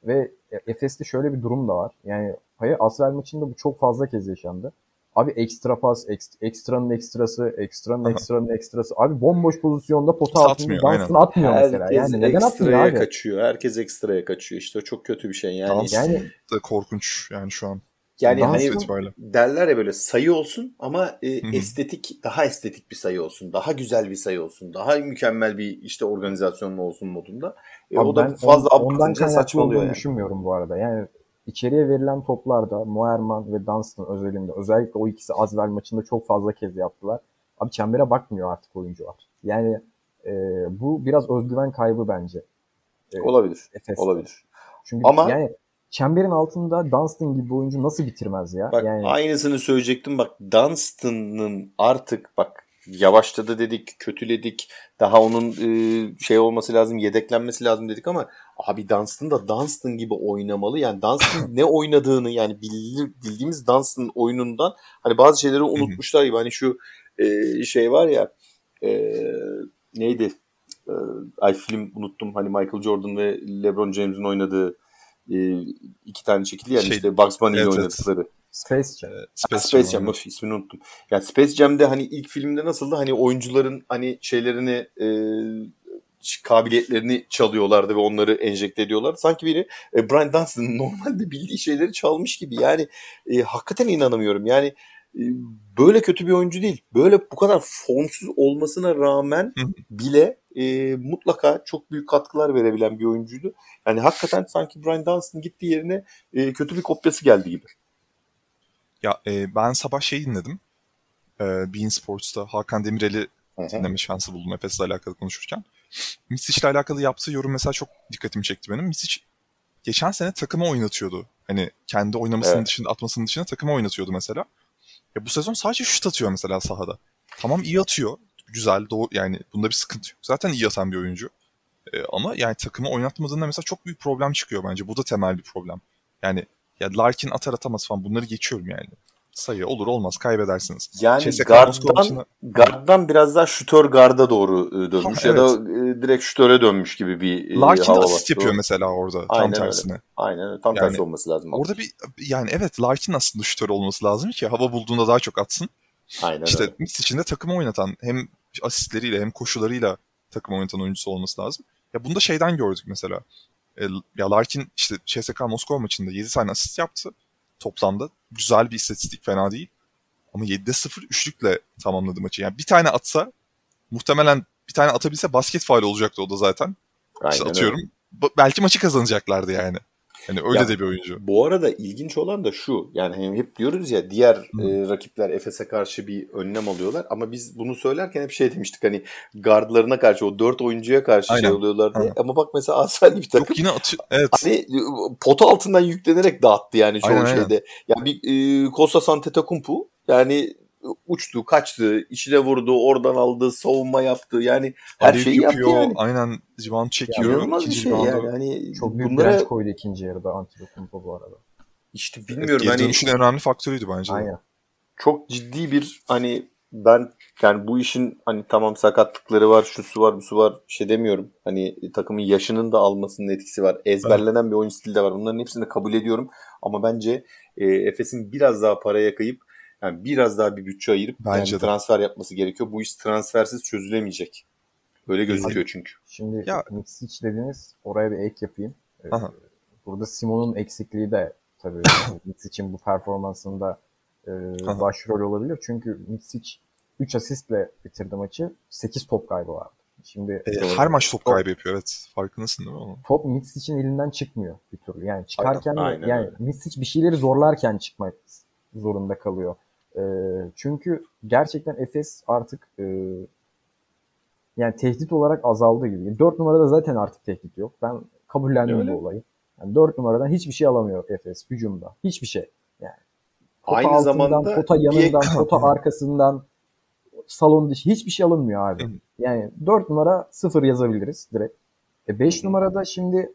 Ve Efes'te şöyle bir durum da var. Yani hayır Asvel maçında bu çok fazla kez yaşandı. Abi ekstra pas, ekst- ekstranın ekstrası, ekstranın ekstranın ekstrası. Abi bomboş pozisyonda pota altında Atmıyor, Dunstan atmıyor mesela. Herkes Yani neden atmıyor abi? kaçıyor. Herkes ekstraya kaçıyor. İşte o çok kötü bir şey. Yani Dans- Yani Da korkunç yani şu an. yani Dans- hani itibariyle. derler ya böyle sayı olsun ama e, estetik daha estetik bir sayı olsun. Daha güzel bir sayı olsun. Daha mükemmel bir işte organizasyonlu olsun modunda. E, Abi o da fazla on- ondan abartınca kaynaklı saçmalıyor yani. düşünmüyorum bu arada. Yani içeriye verilen toplarda Moerman ve Dunstan özelinde özellikle o ikisi Azvel maçında çok fazla kez yaptılar. Abi çembere bakmıyor artık oyuncular. Yani e, bu biraz özgüven kaybı bence. E, Olabilir. Efes'te. Olabilir. Çünkü Ama- yani çemberin altında Dunstan gibi oyuncu nasıl bitirmez ya? Bak yani aynısını söyleyecektim. Bak Dunstan'ın artık bak yavaşladı dedik, kötüledik. Daha onun e, şey olması lazım, yedeklenmesi lazım dedik ama abi Dunstan da Dunstan gibi oynamalı. Yani Dunstan ne oynadığını yani bildi- bildiğimiz Dunstan oyunundan hani bazı şeyleri unutmuşlar gibi. Hani şu e, şey var ya e, neydi? Ee, ay film unuttum. Hani Michael Jordan ve LeBron James'in oynadığı e, iki tane çekildi yani şey, işte Bugs Bunny'yle evet, oynadıkları. Evet. Space Jam. Space, Space Jam. Jam. ismini unuttum. Yani Space Jam'de hani ilk filmde nasıldı? Hani oyuncuların hani şeylerini e, kabiliyetlerini çalıyorlardı ve onları enjekte ediyorlar. Sanki biri e, Brian Dunstan'ın normalde bildiği şeyleri çalmış gibi. Yani e, hakikaten inanamıyorum. Yani e, böyle kötü bir oyuncu değil. Böyle bu kadar formsuz olmasına rağmen bile e, mutlaka çok büyük katkılar verebilen bir oyuncuydu. Yani hakikaten sanki Brian Dunstan gittiği yerine e, kötü bir kopyası geldi gibi. Ya e, ben sabah şey dinledim. E, Bean Sports'ta Hakan Demirel'i dinleme şansı buldum Efes'le alakalı konuşurken. Misic'le alakalı yaptığı yorum mesela çok dikkatimi çekti benim. Misic geçen sene takımı oynatıyordu. Hani kendi oynamasının evet. dışında atmasının dışında takımı oynatıyordu mesela. Ya bu sezon sadece şut atıyor mesela sahada. Tamam iyi atıyor. Güzel. Doğru, yani bunda bir sıkıntı yok. Zaten iyi atan bir oyuncu. Ee, ama yani takımı oynatmadığında mesela çok büyük problem çıkıyor bence. Bu da temel bir problem. Yani ya Larkin atar atamaz falan bunları geçiyorum yani sayı olur olmaz kaybedersiniz. Yani CSK garddan, garddan biraz daha şütör garda doğru e, dönmüş ha, ya evet. da e, direkt şütöre dönmüş gibi bir e, Larkin hava asist yapıyor mesela orada Aynen tam tersine. Öyle. Aynen öyle. Tam yani, tersi olması lazım. Orada bir yani evet Larkin aslında şütör olması lazım ki hava bulduğunda daha çok atsın. Aynen işte öyle. Mix içinde takımı oynatan hem asistleriyle hem koşularıyla takım oynatan oyuncusu olması lazım. Ya bunu da şeyden gördük mesela. E, ya Larkin işte CSK Moskova maçında 7 tane asist yaptı toplamda. Güzel bir istatistik fena değil. Ama 7'de 0 üçlükle tamamladı maçı. Yani bir tane atsa muhtemelen bir tane atabilse basket faal olacaktı o da zaten. Aynen işte atıyorum. Öyle. Belki maçı kazanacaklardı yani. Yani öyle ya, de bir oyuncu. Bu arada ilginç olan da şu. Yani hani hep diyoruz ya diğer e, rakipler Efes'e karşı bir önlem alıyorlar ama biz bunu söylerken hep şey demiştik hani gardlarına karşı o dört oyuncuya karşı şey Aynen. şey oluyorlar diye. Aynen. Ama bak mesela Asfel bir takım. Yok yine atıyor. Evet. Hani potu altından yüklenerek dağıttı yani çoğu Aynen. şeyde. Ya yani bir e, Kostas Antetokounmpo yani uçtu, kaçtı, içine vurdu, oradan aldı, savunma yaptı. Yani her Alev şeyi yapıyor, yaptı yani. Aynen rebound çekiyor. İnanılmaz bir şey yani. Hani Çok büyük bunlara... koydu ikinci yarıda Antetokounmpo bu arada. İşte bilmiyorum. Evet, hani... en önemli faktörüydü bence. Aynen. Çok ciddi bir hani ben yani bu işin hani tamam sakatlıkları var, şu su var, bu su var şey demiyorum. Hani takımın yaşının da almasının etkisi var. Ezberlenen evet. bir oyun stili de var. Bunların hepsini kabul ediyorum. Ama bence e, Efes'in biraz daha paraya kayıp yani biraz daha bir bütçe ayırıp Bence yani transfer yapması gerekiyor. Bu iş transfersiz çözülemeyecek. Öyle gözüküyor çünkü. Şimdi ya. Mixic dediniz oraya bir ek yapayım. Ee, Aha. Burada Simon'un eksikliği de tabii Mixic'in bu performansında e, başrol olabilir. Çünkü Mixic 3 asistle bitirdi maçı. 8 top kaybı vardı. Şimdi e, her maç top kaybı yapıyor evet. Farkındasın değil mi onu? Top Mitsic'in elinden çıkmıyor bir türlü. Yani çıkarken aynen, aynen yani Mitsic bir şeyleri zorlarken çıkmak zorunda kalıyor. E, çünkü gerçekten Efes artık e, yani tehdit olarak azaldı gibi. 4 numarada zaten artık tehdit yok. Ben kabullendim Öyle. bu olayı. Yani 4 numaradan hiçbir şey alamıyor Efes hücumda. Hiçbir şey. Yani pota Aynı altından, zamanda pota yanından, pota arkasından salon dışı hiçbir şey alınmıyor abi. Yani 4 numara 0 yazabiliriz direkt. E 5 numarada şimdi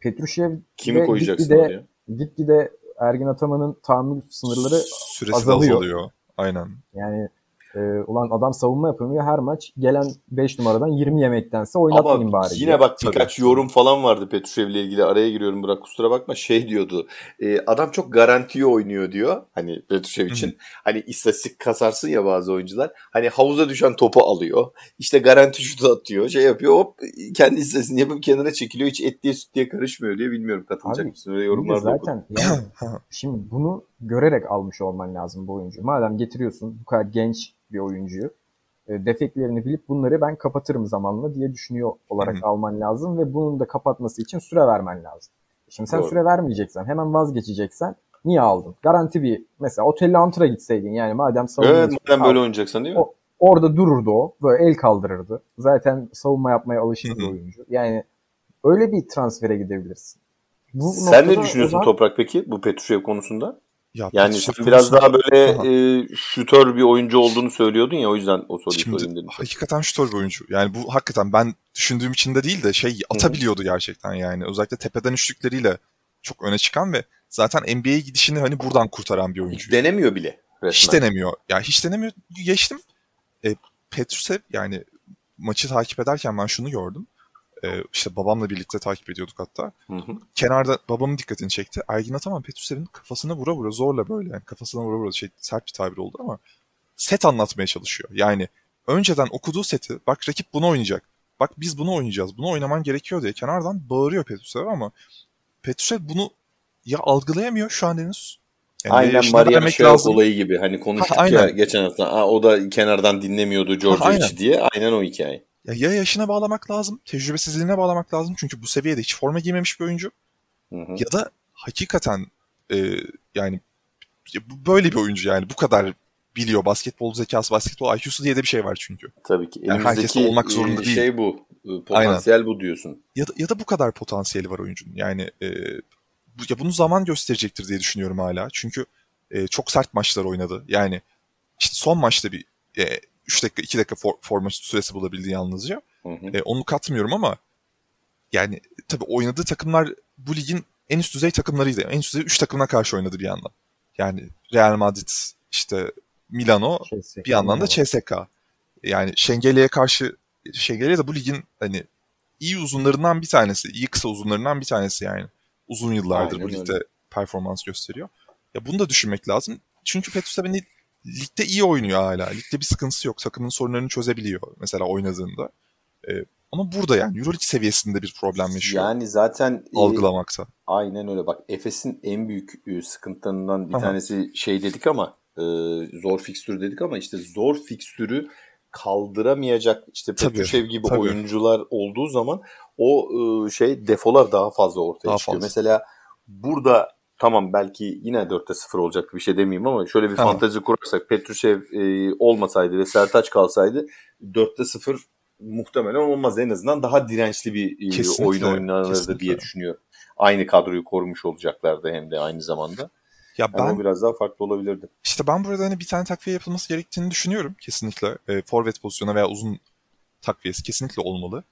Petrushev kimi koyacaksın de, oraya? Gitgide Ergin Ataman'ın tahammül sınırları Süresi azalıyor. azalıyor. Aynen. Yani e, ulan adam savunma yapamıyor her maç gelen 5 numaradan 20 yemektense oynatmayayım bari. Yine diye. bak birkaç Tabii. yorum falan vardı Petrushev ile ilgili araya giriyorum bırak kusura bakma şey diyordu. E, adam çok garantiye oynuyor diyor hani Petrushev için. hani istatistik kasarsın ya bazı oyuncular. Hani havuza düşen topu alıyor. İşte garanti şutu atıyor şey yapıyor hop kendi istatistiğini yapıp kenara çekiliyor hiç etliye sütlüye karışmıyor diye bilmiyorum katılacak Abi, mısın öyle yorumlarda zaten yani, şimdi bunu görerek almış olman lazım bu oyuncu. Madem getiriyorsun bu kadar genç bir oyuncuyu. E, defeklerini bilip bunları ben kapatırım zamanla diye düşünüyor olarak Hı-hı. alman lazım ve bunun da kapatması için süre vermen lazım. Şimdi sen Doğru. süre vermeyeceksen, hemen vazgeçeceksen niye aldın? Garanti bir mesela Otelli Antra gitseydin yani madem savunma Evet, madem böyle oynayacaksan değil mi? O, orada dururdu o. Böyle el kaldırırdı. Zaten savunma yapmaya alışık bir oyuncu. Yani öyle bir transfere gidebilirsin. Bu Sen ne düşünüyorsun zaman... Toprak peki bu Petrushev konusunda? Ya, yani sen biraz daha böyle e, şütör bir oyuncu olduğunu söylüyordun ya o yüzden o soruyu Şimdi, sorayım dedim. Hakikaten şütör bir oyuncu. Yani bu hakikaten ben düşündüğüm için de değil de şey atabiliyordu Hı-hı. gerçekten yani. Özellikle tepeden üçlükleriyle çok öne çıkan ve zaten NBA'ye gidişini hani buradan kurtaran bir oyuncu. Hiç denemiyor bile. Resmen. Hiç denemiyor. Ya hiç denemiyor. Geçtim. E, Petrusev yani maçı takip ederken ben şunu gördüm. Ee, işte babamla birlikte takip ediyorduk hatta. Hı hı. Kenarda babamın dikkatini çekti. Ergin Ataman Petrusev'in kafasına vura vura zorla böyle yani kafasına vura vura şey sert bir tabir oldu ama set anlatmaya çalışıyor. Yani önceden okuduğu seti bak rakip bunu oynayacak. Bak biz bunu oynayacağız. Bunu oynaman gerekiyor diye kenardan bağırıyor Petrusev ama Petrusev bunu ya algılayamıyor şu an henüz. Yani aynen Mariano vermek Şevak lazım. olayı gibi. Hani konuştuk Ha, ya geçen hafta. Aa, o da kenardan dinlemiyordu Ha, Georgievic'i aynen. diye. Aynen o hikaye. Ya, ya yaşına bağlamak lazım, tecrübesizliğine bağlamak lazım. Çünkü bu seviyede hiç forma giymemiş bir oyuncu. Hı hı. Ya da hakikaten e, yani böyle bir oyuncu yani bu kadar biliyor basketbol zekası, basketbol IQ'su diye de bir şey var çünkü. Tabii ki. Yani herkes olmak zorunda e, değil. şey bu. E, Potansiyel bu diyorsun. Ya da, ya da bu kadar potansiyeli var oyuncunun. Yani e, bu, ya bunu zaman gösterecektir diye düşünüyorum hala. Çünkü e, çok sert maçlar oynadı. Yani işte son maçta bir e, 3 dakika 2 dakika for, forma süresi bulabildi yalnızca. Hı hı. E, onu katmıyorum ama yani tabii oynadığı takımlar bu ligin en üst düzey takımlarıydı. En üst düzey 3 takımına karşı oynadı bir yandan. Yani Real Madrid, işte Milano, CSK. bir yandan da CSK. Yani Şengeli'ye karşı Şengeli de bu ligin hani iyi uzunlarından bir tanesi, iyi kısa uzunlarından bir tanesi yani. Uzun yıllardır Aynen bu ligde performans gösteriyor. Ya bunu da düşünmek lazım. Çünkü Petrusev'in lig- ligde iyi oynuyor hala. Ligde bir sıkıntısı yok. Takımın sorunlarını çözebiliyor mesela oynadığında. Ee, ama burada yani Euroleague seviyesinde bir problem yaşıyor. Yani zaten e, algılamakta. aynen öyle. Bak Efes'in en büyük e, sıkıntılarından bir Aha. tanesi şey dedik ama e, zor fikstür dedik ama işte zor fikstürü kaldıramayacak işte Petrushev gibi tabii. oyuncular olduğu zaman o e, şey defolar daha fazla ortaya Daha çıkıyor. fazla. Mesela burada tamam belki yine 4'te 0 olacak bir şey demeyeyim ama şöyle bir Tamam. fantezi kurarsak Petrushev e, olmasaydı ve Sertaç kalsaydı 4'te 0 muhtemelen olmaz. En azından daha dirençli bir e, Kesinlikle, oyun oynanırdı kesinlikle. diye düşünüyorum. Aynı kadroyu korumuş olacaklardı hem de aynı zamanda. Ya Ama ben biraz daha farklı olabilirdi. işte ben burada hani bir tane takviye yapılması gerektiğini düşünüyorum kesinlikle. E, forvet pozisyonu veya uzun takviyesi kesinlikle olmalı.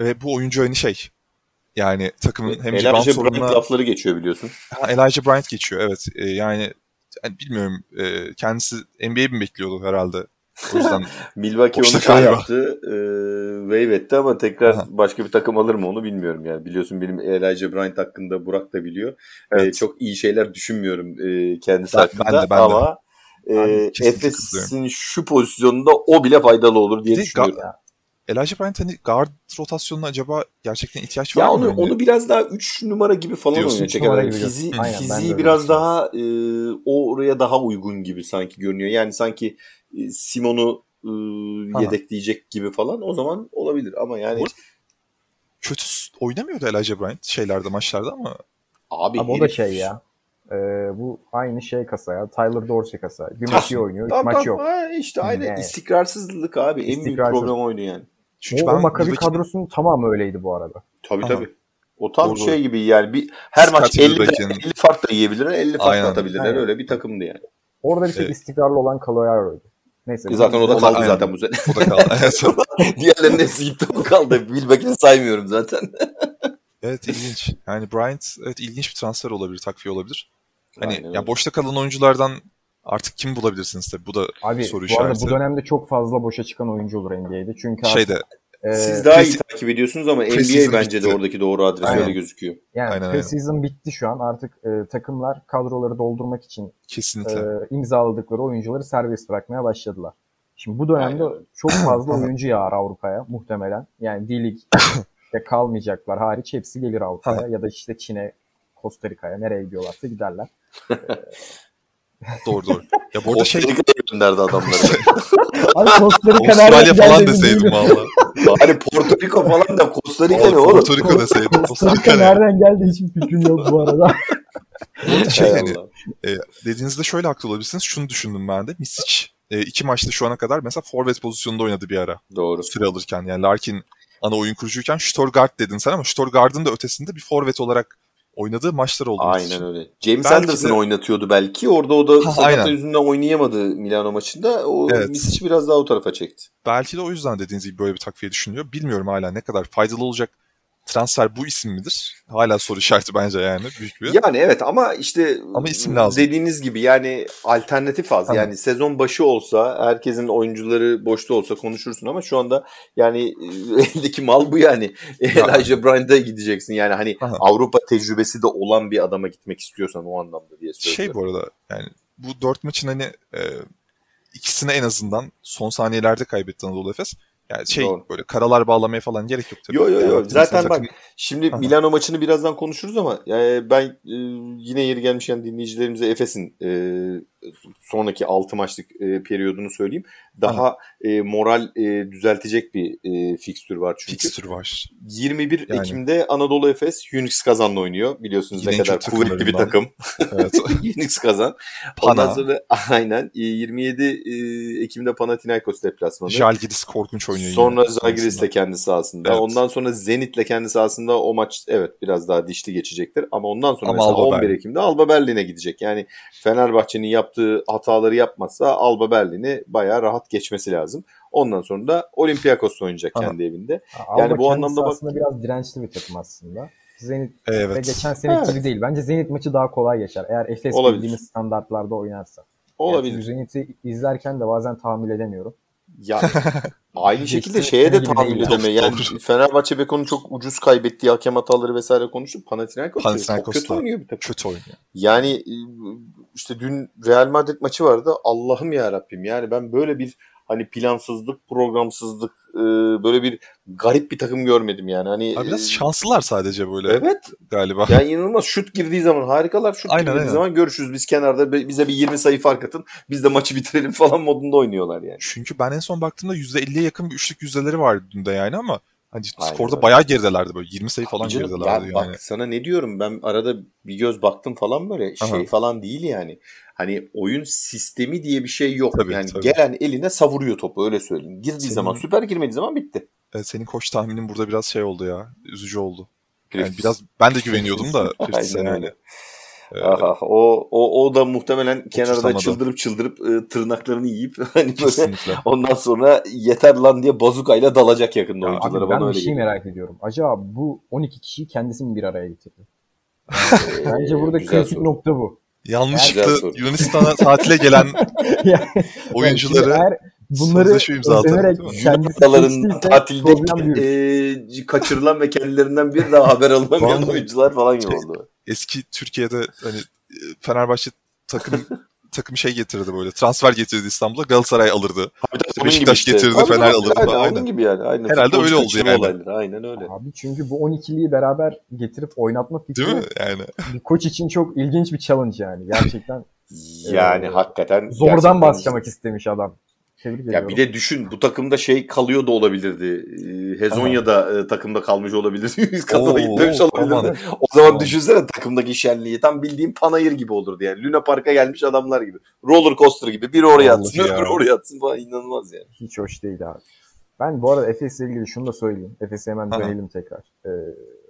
Ve bu oyuncu hani şey yani takımın hem Elijah Bryant sorununa lafları geçiyor biliyorsun. Ha, Elijah Bryant geçiyor evet. E, yani, yani bilmiyorum e, kendisi NBA mi bekliyordu herhalde. O yüzden Milwaukee onu şey yaptı. E, wave etti ama tekrar Aha. başka bir takım alır mı onu bilmiyorum yani. Biliyorsun benim Elijah Bryant hakkında Burak da biliyor. E, Evet. çok iyi şeyler düşünmüyorum e, kendisi Ben- hakkında ben de, ben de. ama e, kesinlikle Efes'in şu pozisyonunda o bile faydalı olur diye de düşünüyorum. Elijah Bryant hani guard rotasyonuna acaba gerçekten ihtiyaç var Ya mı? onu onu biraz daha 3 numara gibi falan Diyorsun. numara gibi Fizi. Aynen, fiziği biraz daha e, o oraya daha uygun gibi sanki görünüyor. Yani sanki e, Simon'u e, yedekleyecek gibi falan o zaman olabilir ama yani kötü oynamıyordu Elijah Bryant şeylerde maçlarda ama abi Ama o da şey ya. e, bu aynı şey kasa ya. Tyler Dorsey kasa. Bir maç iyi oynuyor, üç Tamam, maç tamam. yok. Ha, işte aynı Yani. istikrarsızlık abi. En büyük problem oydu yani. Çünkü o, ben o Maccabi Milwaukee'nin- kadrosunun tamamı öyleydi bu arada. Tabii Aha. tabii. O tam Doğru, şey gibi yani bir her maç Scottie 50, Milwaukee'nin- 50 fark da yiyebilirler, 50 fark Aynen. da atabilirler. Aynen. Öyle bir takımdı yani. Orada bir tek Evet. istikrarlı olan Caloyaro'ydu. Neyse. Zaten o da kaldı aynen. zaten bu sene. o da kaldı. Diğerlerinin hepsi gitti o kaldı. Wilbeck'ini saymıyorum zaten. evet ilginç. Yani Bryant evet ilginç bir transfer olabilir, takviye olabilir. Hani Aynen ya boşta kalan oyunculardan artık kim bulabilirsiniz tabii. Bu da Abi soru bu arada işareti. bu dönemde çok fazla boşa çıkan oyuncu olur NBA'de. Çünkü artık, şeyde e, Siz daha iyi takip ediyorsunuz ama NBA bence de bitti. oradaki doğru adres Aynen. öyle gözüküyor. yani Aynen, aynen. preseason bitti şu an. Artık e, takımlar kadroları doldurmak için e, kesinlikle. imzaladıkları oyuncuları serbest bırakmaya başladılar. Şimdi bu dönemde Aynen. çok fazla oyuncu yağar Avrupa'ya muhtemelen. Yani D-League'de kalmayacaklar hariç hepsi gelir Avrupa'ya ya da işte Çin'e, Costa Rica'ya nereye gidiyorlarsa giderler. Doğru doğru. Ya bu arada şey gönderdi adamları. Abi Costa Rica Avustralya falan deseydim valla. hani Porto Rico falan da Costa Rica ne oğlum? Porto Rico deseydim. Costa Rica Rica ne? nereden geldi hiçbir fikrim yok bu arada. Şey hani e, dediğinizde şöyle haklı olabilirsiniz. Şunu düşündüm ben de. Misic e, iki maçta şu ana kadar mesela forvet pozisyonunda oynadı bir ara. Doğru. Süre alırken. Yani Larkin ana oyun kurucuyken Stuttgart dedin sen ama Stuttgart'ın da ötesinde bir forvet olarak oynadığı maçlar oldu. Aynen öyle. James Belki Anderson de- oynatıyordu belki. Orada o da sakatlığı yüzünden oynayamadı Milano maçında. O Evet. Misic biraz daha o tarafa çekti. Belki de o yüzden dediğiniz gibi böyle bir takviye düşünülüyor. Bilmiyorum hala ne kadar faydalı olacak. Transfer bu isim midir? Hala soru işareti bence yani büyük bir. Yani evet ama işte ama isim lazım. dediğiniz gibi yani alternatif az. Tamam. Yani sezon başı olsa herkesin oyuncuları boşta olsa konuşursun ama şu anda yani eldeki mal bu yani. Elijah Bryant'a gideceksin. Yani hani Aha. Avrupa tecrübesi de olan bir adama gitmek istiyorsan o anlamda diye söylüyorum. Şey bu arada yani bu dört maçın hani e, ikisini en azından son saniyelerde kaybetti Anadolu Efes. Yani şey Doğru. böyle karalar bağlamaya falan gerek yok tabii. Yok yok yok. Zaten bak takım... şimdi Aha. Milano maçını birazdan konuşuruz ama yani ben e, yine yeri gelmişken dinleyicilerimize Efes'in e, sonraki 6 maçlık e, periyodunu söyleyeyim. Daha e, moral e, düzeltecek bir e, fikstür var çünkü. Fikstür var. 21 yani. Ekim'de Anadolu Efes Unix Kazan'la oynuyor. Biliyorsunuz Yine ne kadar kuvvetli bir takım. Evet. Unix Kazan. Pana. Ondan sonra aynen 27 e, Ekim'de Panathinaikos deplasmanı. Jalgiris korkunç oynuyor. Sonra Zalgiris'te kendi sahasında. Evet. Ondan sonra Zenit'le kendi sahasında o maç evet biraz daha dişli geçecektir. Ama ondan sonra Ama mesela 11 Ekim'de Alba Berlin'e gidecek. Yani Fenerbahçe'nin yaptığı hataları yapmazsa Alba Berlin'i bayağı rahat geçmesi lazım. Ondan sonra da Olympiakos oynayacak ha. kendi evinde. Alba yani bu anlamda bak aslında biraz dirençli bir takım aslında. Zenit evet. ve geçen sene evet. gibi değil. Bence Zenit maçı daha kolay geçer. Eğer Efes bildiğimiz standartlarda oynarsa. Olabilir. Yani Zenit'i izlerken de bazen tahammül edemiyorum. Ya aynı şekilde şeye de tahammül edeme. Yani Fenerbahçe Beko'nun çok ucuz kaybettiği hakem hataları vesaire konuşup Panathinaikos, Panathinaikos çok kötü oynuyor bir takım. Kötü oynuyor. Yani e, işte dün Real Madrid maçı vardı. Allah'ım ya Rabbim. Yani ben böyle bir hani plansızlık, programsızlık, e, böyle bir garip bir takım görmedim yani. Hani Abi biraz e, şanslılar sadece böyle. Evet. Galiba. Yani inanılmaz şut girdiği zaman harikalar. Şut aynen, girdiği aynen. zaman görüşürüz biz kenarda bize bir 20 sayı fark atın. Biz de maçı bitirelim falan modunda oynuyorlar yani. Çünkü ben en son baktığımda %50'ye yakın bir üçlük yüzdeleri vardı dün de yani ama Hani Aynen skorda öyle. bayağı geridelerdi böyle 20 sayı falan Canım, geridelerdi ya yani. Bak sana ne diyorum ben arada bir göz baktım falan böyle Aha. şey falan değil yani. Hani oyun sistemi diye bir şey yok. Tabii, yani tabii. gelen eline savuruyor topu öyle söyleyeyim. Girdiği senin, zaman süper girmediği zaman bitti. Evet, senin koç tahminin burada biraz şey oldu ya. Üzücü oldu. Yani biraz ben de güveniyordum da Aynen. Öyle. Ee, Aha, o, o, o da muhtemelen kenarda çıldırıp çıldırıp e, tırnaklarını yiyip hani böyle ondan sonra yeter lan diye bazukayla dalacak yakında ya oyunculara. Abi, ben bana bir şey merak ediyorum. Acaba bu 12 kişiyi kendisi mi bir araya getirdi? Bence burada kritik nokta bu. Yanlışlıkla Yunanistan'a tatile gelen oyuncuları eğer bunları özenerek kendisi tatilde e, kaçırılan ve kendilerinden bir daha haber alınamayan oyuncular falan gibi oldu. Eski Türkiye'de hani e, Fenerbahçe takım takım şey getirdi böyle. Transfer getirdi İstanbul'a. Galatasaray alırdı. Abi, işte Beşiktaş getirdi, işte. Fener alırdı. Aynen, aynen. gibi yani. Aynen. Herhalde öyle oldu yani. Olayları. Aynen öyle. Abi çünkü bu 12'liyi beraber getirip oynatma fikri Değil mi? Yani. bir koç için çok ilginç bir challenge yani. Gerçekten. yani e, hakikaten. Zordan gerçekten... başlamak istemiş adam. Tebrik ya bir de düşün bu takımda şey kalıyor da olabilirdi. Ee, Hezonya'da e, takımda kalmış olabilir. Kafada gitmemiş olabilirdi. O zaman tamam. düşünsene takımdaki şenliği. Tam bildiğim panayır gibi olurdu yani. Luna Park'a gelmiş adamlar gibi. Roller coaster gibi. Biri oraya atsın, öbürü oraya atsın falan inanılmaz yani. Hiç hoş değil abi. Ben bu arada Efes'le ilgili şunu da söyleyeyim. Efes'e hemen Aha. dönelim tekrar. Ee,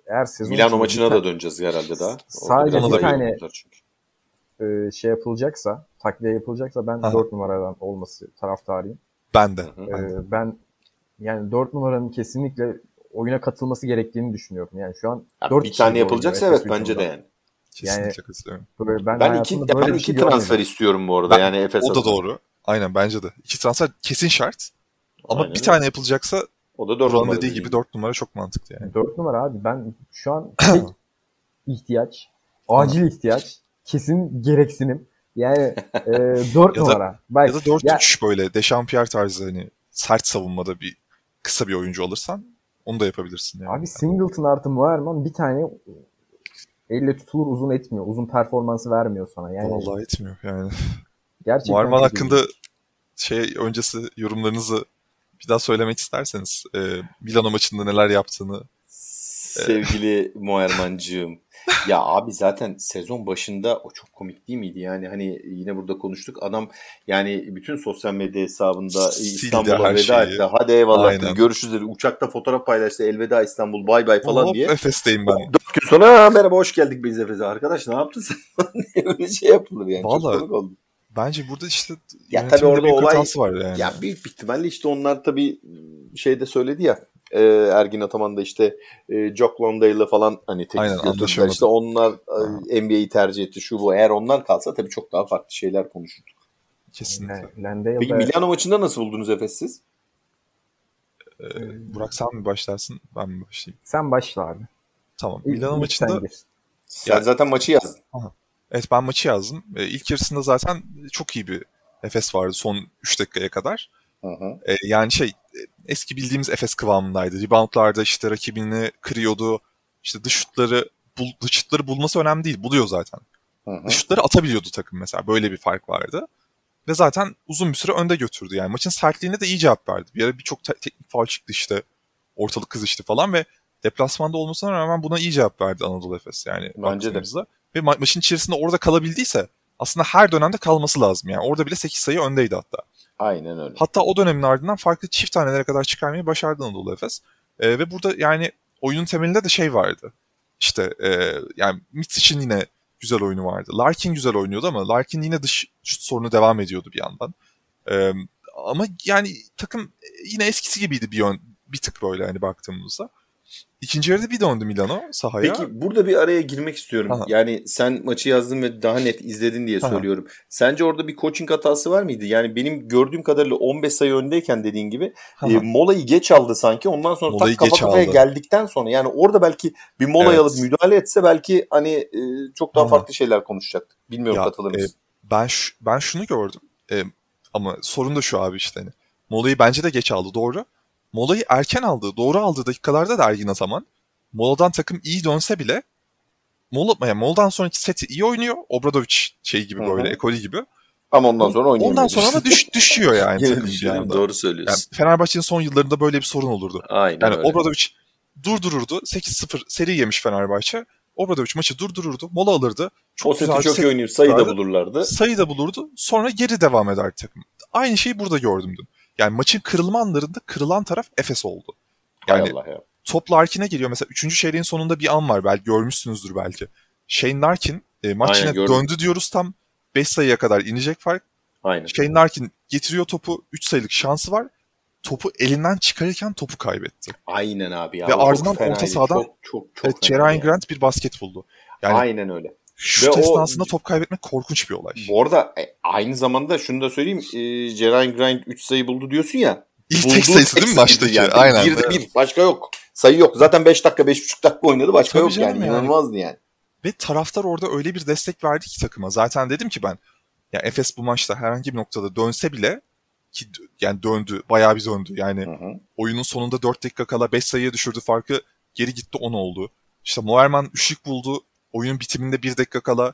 eğer sezon Milano maçına da döneceğiz herhalde daha. Sadece bir tane e, şey yapılacaksa, takviye yapılacaksa ben Aha. 4 numaradan olması taraftarıyım. Ben de. E, ben yani 4 numaranın kesinlikle oyuna katılması gerektiğini düşünüyorum. Yani şu an ya 4 bir tane yapılacaksa evet bence de yani. Kesinlikle katılıyorum. Ben, ben iki, ben iki şey transfer görmedim. istiyorum bu arada ben, yani Efes O da doğru. Aynen bence de. İki transfer kesin şart. Ama Aynen bir tane yapılacaksa o da 4 numara dediği gibi 4 numara çok mantıklı yani. 4 numara abi ben şu an ihtiyaç, acil ihtiyaç kesin gereksinim. Yani e, 4 ya numara. Da, Bak, ya da 4-3 ya, böyle Dechampierre tarzı hani sert savunmada bir kısa bir oyuncu alırsan onu da yapabilirsin. Yani. Abi Singleton artı Muerman bir tane elle tutulur uzun etmiyor. Uzun performansı vermiyor sana. Yani, Vallahi etmiyor yani. Gerçekten Muerman hakkında şey öncesi yorumlarınızı bir daha söylemek isterseniz e, Milano maçında neler yaptığını Sevgili e... Muermancığım ya abi zaten sezon başında o çok komik değil miydi? Yani hani yine burada konuştuk. Adam yani bütün sosyal medya hesabında İstanbul'a veda şeyi. etti. Hadi eyvallah görüşürüz Uçakta fotoğraf paylaştı. Elveda İstanbul bay bay falan Hop, diye. Efes'teyim ben. Dört gün sonra merhaba hoş geldik biz Efes'e. Arkadaş ne yaptın sen? Öyle şey yapılır yani. Vallahi, çok oldu. Bence burada işte ya tabii orada olay var yani. Ya büyük bir ihtimalle işte onlar tabii şeyde söyledi ya e, Ergin Ataman da işte e, Jock Landale'la falan hani teklif götürdüler. İşte onlar e, NBA'yi tercih etti şu bu. Eğer onlar kalsa tabii çok daha farklı şeyler konuşurduk. Kesinlikle. Landale'da... Peki Milano maçında nasıl buldunuz Efes siz? Ee, Burak sen mi başlarsın ben mi başlayayım? Sen başla abi. Tamam. Milano İlk maçında... Sen, sen ya, zaten maçı yazdın. Aha. Evet ben maçı yazdım. Ee, ilk yarısında zaten çok iyi bir Efes vardı son 3 dakikaya kadar. Hı hı. Ee, yani şey eski bildiğimiz Efes kıvamındaydı. Reboundlarda işte rakibini kırıyordu. İşte dış şutları, bul, dış şutları bulması önemli değil. Buluyor zaten. Hı hı. Dış şutları atabiliyordu takım mesela. Böyle bir fark vardı. Ve zaten uzun bir süre önde götürdü. Yani maçın sertliğine de iyi cevap verdi. Bir ara birçok te- teknik faul çıktı işte. Ortalık kızıştı falan ve deplasmanda olmasına rağmen buna iyi cevap verdi Anadolu Efes. Yani Bence de. Ve ma- maçın içerisinde orada kalabildiyse aslında her dönemde kalması lazım. Yani orada bile 8 sayı öndeydi hatta. Aynen öyle. Hatta o dönemin ardından farklı çift tanelere kadar çıkarmayı başardı Anadolu Efes. E, ve burada yani oyunun temelinde de şey vardı. İşte e, yani Mitch için yine güzel oyunu vardı. Larkin güzel oynuyordu ama Larkin yine dış şut sorunu devam ediyordu bir yandan. E, ama yani takım yine eskisi gibiydi bir yön, bir tık böyle hani baktığımızda. İkinci yarıda bir döndü Milano sahaya. Peki burada bir araya girmek istiyorum. Aha. Yani sen maçı yazdın ve daha net izledin diye Aha. söylüyorum. Sence orada bir coaching hatası var mıydı? Yani benim gördüğüm kadarıyla 15 sayı öndeyken dediğin gibi e, molayı geç aldı sanki. Ondan sonra molayı tak kafa kafaya geldikten sonra yani orada belki bir mola evet. alıp müdahale etse belki hani e, çok daha Aha. farklı şeyler konuşacaktık. Bilmiyorum ya, katılır mısın? E, ben ben şunu gördüm. E, ama sorun da şu abi işte hani. Molayı bence de geç aldı doğru. Molayı erken aldığı, doğru aldığı dakikalarda da Ergin Ataman moladan takım iyi dönse bile mola, yani moladan sonraki seti iyi oynuyor. Obradovic şey gibi böyle, Hı-hı. ekoli gibi. Ama ondan sonra oynayamıyor. Ondan sonra da düş, düşüyor yani. Düşüyor. Doğru söylüyorsun. Yani Fenerbahçe'nin son yıllarında böyle bir sorun olurdu. Aynen yani öyle. Obradovic durdururdu. 8-0 seri yemiş Fenerbahçe. Obradovic maçı durdururdu. Mola alırdı. Çok o seti çok iyi oynayıp sayı da bulurlardı. Sayı da bulurdu. Sonra geri devam ederdi takım. Aynı şeyi burada gördüm dün. Yani maçın kırılma anlarında kırılan taraf Efes oldu. Yani ya. top Larkin'e geliyor. Mesela 3. çeyreğin sonunda bir an var. Belki görmüşsünüzdür belki. Shane Larkin e, maç Aynen, yine gördüm. döndü diyoruz tam 5 sayıya kadar inecek fark. Aynen. Shane Larkin getiriyor topu. 3 sayılık şansı var. Topu elinden çıkarırken topu kaybetti. Aynen abi ya. Ve ardından orta sahadan çok, çok, çok evet, Grant bir basket buldu. Yani Aynen öyle. Şut Ve esnasında o, top kaybetmek korkunç bir olay. Bu arada e, aynı zamanda şunu da söyleyeyim. E, Grant 3 sayı buldu diyorsun ya. İlk tek sayısı değil mi baştaki? Yani. Aynen. Bir bir. Başka yok. Sayı yok. Zaten 5 dakika 5,5 dakika oynadı. Başka Tabii yok yani. yani. İnanılmazdı yani. Ve taraftar orada öyle bir destek verdi ki takıma. Zaten dedim ki ben ya Efes bu maçta herhangi bir noktada dönse bile ki yani döndü. Bayağı bir döndü. Yani hı hı. oyunun sonunda 4 dakika kala 5 sayıya düşürdü farkı. Geri gitti 10 oldu. İşte Moerman üçlük buldu. Oyunun bitiminde 1 dakika kala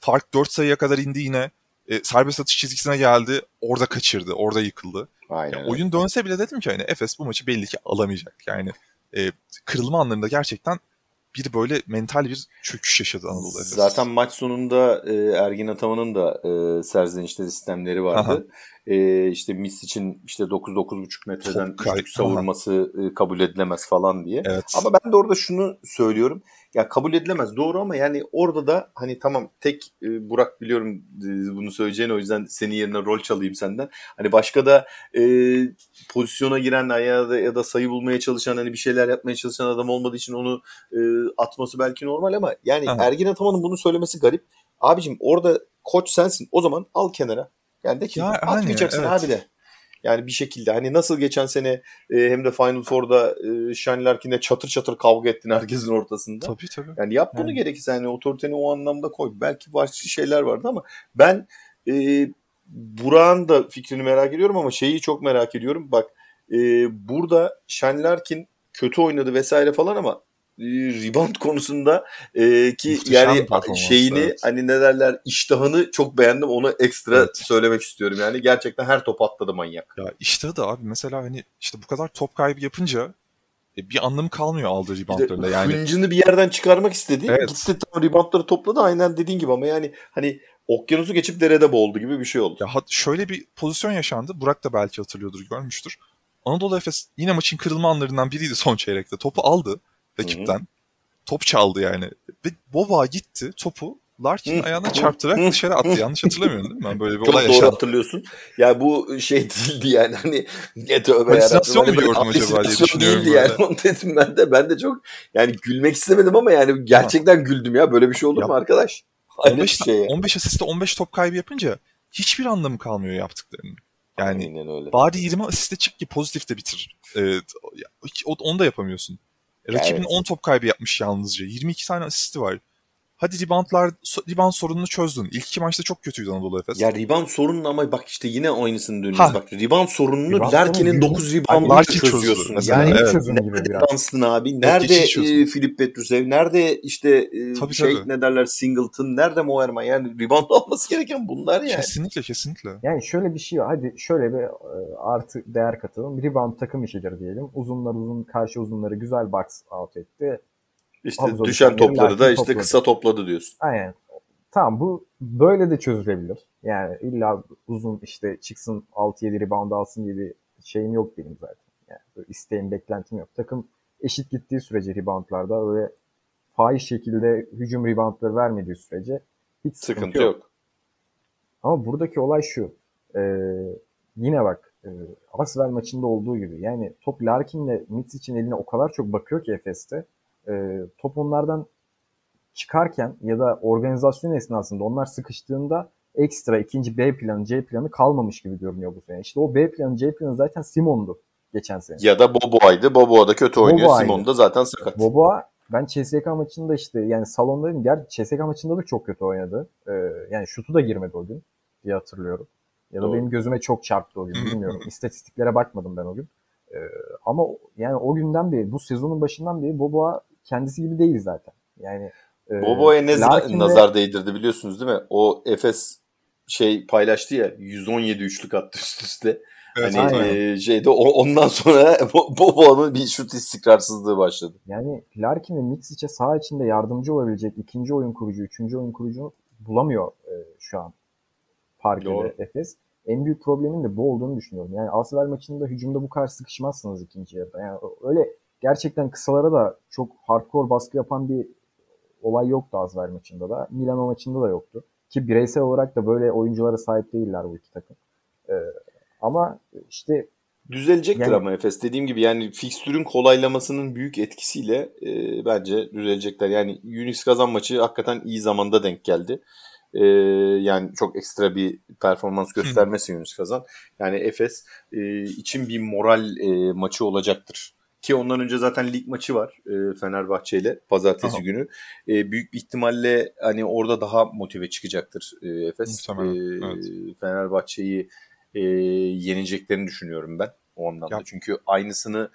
fark 4 sayıya kadar indi yine. E, serbest atış çizgisine geldi. Orada kaçırdı. Orada yıkıldı. Aynen. Yani oyun dönse bile dedim ki hani Efes bu maçı belli ki alamayacak. Yani e, kırılma anlarında gerçekten bir böyle mental bir çöküş yaşadı Anadolu Efes. Zaten maç sonunda e, Ergin Ataman'ın da e, serzenişleri sistemleri vardı. E, işte Miss için işte 9-9,5 metreden üçlük savurması e, kabul edilemez falan diye. Evet. Ama ben de orada şunu söylüyorum. Ya kabul edilemez doğru ama yani orada da hani tamam tek e, Burak biliyorum e, bunu söyleyeceğini o yüzden senin yerine rol çalayım senden. Hani başka da e, pozisyona giren ya da, ya da sayı bulmaya çalışan hani bir şeyler yapmaya çalışan adam olmadığı için onu e, atması belki normal ama yani Aha. Ergin Ataman'ın bunu söylemesi garip. Abicim orada koç sensin o zaman al kenara. Yani de ki ya, atmayacaksın hani, evet. abi de. Yani bir şekilde hani nasıl geçen sene e, hem de Final Four'da e, Shane Larkin'le çatır çatır kavga ettin herkesin ortasında. Tabii tabii. Yani yap bunu yani. gerekirse hani otoriteni o anlamda koy. Belki başka şeyler vardı ama ben e, Burak'ın da fikrini merak ediyorum ama şeyi çok merak ediyorum. Bak e, burada Shane Larkin kötü oynadı vesaire falan ama rebound konusunda e, ki Muhteşem yani şeyini evet. hani ne derler iştahını çok beğendim onu ekstra evet. söylemek istiyorum yani gerçekten her top atladı manyak. Ya iştahı da abi mesela hani işte bu kadar top kaybı yapınca e, bir anlamı kalmıyor aldığı reboundlarla yani. Hıncını bir yerden çıkarmak istedi. Evet. Gitti tam reboundları topladı aynen dediğin gibi ama yani hani okyanusu geçip derede boğuldu gibi bir şey oldu. Ya şöyle bir pozisyon yaşandı. Burak da belki hatırlıyordur, görmüştür. Anadolu Efes yine maçın kırılma anlarından biriydi son çeyrekte. Topu aldı rakipten. Hı-hı. Top çaldı yani. Ve Boba gitti topu Larkin ayağına çarptırarak dışarı attı. Yanlış hatırlamıyorum değil mi? Ben böyle bir Çok olay doğru yaşadım. hatırlıyorsun. Ya bu şey değildi yani hani ne tövbe Halüsinasyon mu hani böyle gördüm acaba diye düşünüyorum değildi yani. böyle. Onu dedim ben de. Ben de çok yani gülmek istemedim ama yani gerçekten güldüm ya. Böyle bir şey olur Ya, mu arkadaş? Bir 15, şey. 15 asiste 15 top kaybı yapınca hiçbir anlamı kalmıyor yaptıklarının. Yani bari 20 asiste çık ki pozitif de bitir. Evet, onu da yapamıyorsun. Rakibin Evet. 10 top kaybı yapmış yalnızca. 22 tane asisti var. Hadi reboundlar, rebound sorununu çözdün. İlk iki maçta çok kötüydü Anadolu Efes. Ya rebound sorununu ama bak işte yine aynısını dönüyoruz. Bak rebound sorununu Rebound Larkin'in sorunu 9 büyük- rebound'unu Larkin çözdü çözüyorsun. mesela, Yani evet. çözümü gibi biraz. Dunstan abi? Nerede e, Filip Petrusev? Nerede işte e, Tabii, şey tabii. ne derler Singleton? Nerede Moerman? Yani rebound alması gereken bunlar yani. Kesinlikle kesinlikle. Yani şöyle bir şey var. Hadi şöyle bir e, artı değer katalım. Rebound takım işidir diyelim. Uzunlar uzun karşı uzunları güzel box out etti. İşte Havuza düşen topları da işte topladı. kısa topladı diyorsun. Aynen. Tamam bu böyle de çözülebilir. Yani illa uzun işte çıksın 6-7 rebound alsın diye bir şeyim yok benim zaten. Yani isteğim, beklentim yok. Takım eşit gittiği sürece reboundlarda öyle fahiş şekilde hücum reboundları vermediği sürece hiç sıkıntı, Sıkıntı yok. yok. Ama buradaki olay şu. Ee, yine bak e, Arsenal maçında olduğu gibi. Yani top Larkin'le Mitsic'in eline o kadar çok bakıyor ki Efes'te. E, top onlardan çıkarken ya da organizasyon esnasında onlar sıkıştığında ekstra ikinci B planı, C planı kalmamış gibi görünüyor bu sene. İşte o B planı, C planı zaten Simon'du geçen sene. Ya da Boboa'ydı. Boboa da kötü oynuyor. Boboa'ydı. Simon da zaten sakat. Boba ben CSK maçında işte yani salondaydım. Gerçi CSK maçında da çok kötü oynadı. Ee, yani şutu da girmedi o gün diye hatırlıyorum. Ya da Doğru. benim gözüme çok çarptı o gün bilmiyorum. İstatistiklere bakmadım ben o gün. Ee, ama yani o günden beri bu sezonun başından beri Boba kendisi gibi değil zaten. Yani e, Boboa'ya ne za- Larkin ve- nazar değdirdi biliyorsunuz değil mi? O Efes şey paylaştı ya 117 üçlük attı üst üste. Evet, hani aynen. e, şeyde o- ondan sonra Bo- Boboa'nın bir şut istikrarsızlığı başladı. Yani Larkin ve Mitsic'e saha içinde yardımcı olabilecek ikinci oyun kurucu, üçüncü oyun kurucu bulamıyor e, şu an Parkede Doğru. Efes. En büyük problemin de bu olduğunu düşünüyorum. Yani Arsenal maçında hücumda bu kadar sıkışmazsınız ikinci yarıda. Yani öyle gerçekten kısalara da çok hardcore baskı yapan bir olay yoktu Arsenal maçında da. Milano maçında da yoktu. Ki bireysel olarak da böyle oyunculara sahip değiller bu iki takım. E, ama işte Düzelecektir Yani- ama Efes. Dediğim gibi yani fikstürün kolaylamasının büyük etkisiyle e, bence düzelecekler. Yani Unix kazan maçı hakikaten iyi zamanda denk geldi. E, yani çok ekstra bir performans göstermesi Unix kazan. Yani Efes e, için bir moral e, maçı olacaktır. Ki ondan önce zaten lig maçı var e, Fenerbahçe ile pazartesi Aha. günü. E, büyük bir ihtimalle hani orada daha motive çıkacaktır e, Efes. E, evet. Fenerbahçe'yi e, yeneceklerini düşünüyorum ben o anlamda. Ya- Çünkü aynısını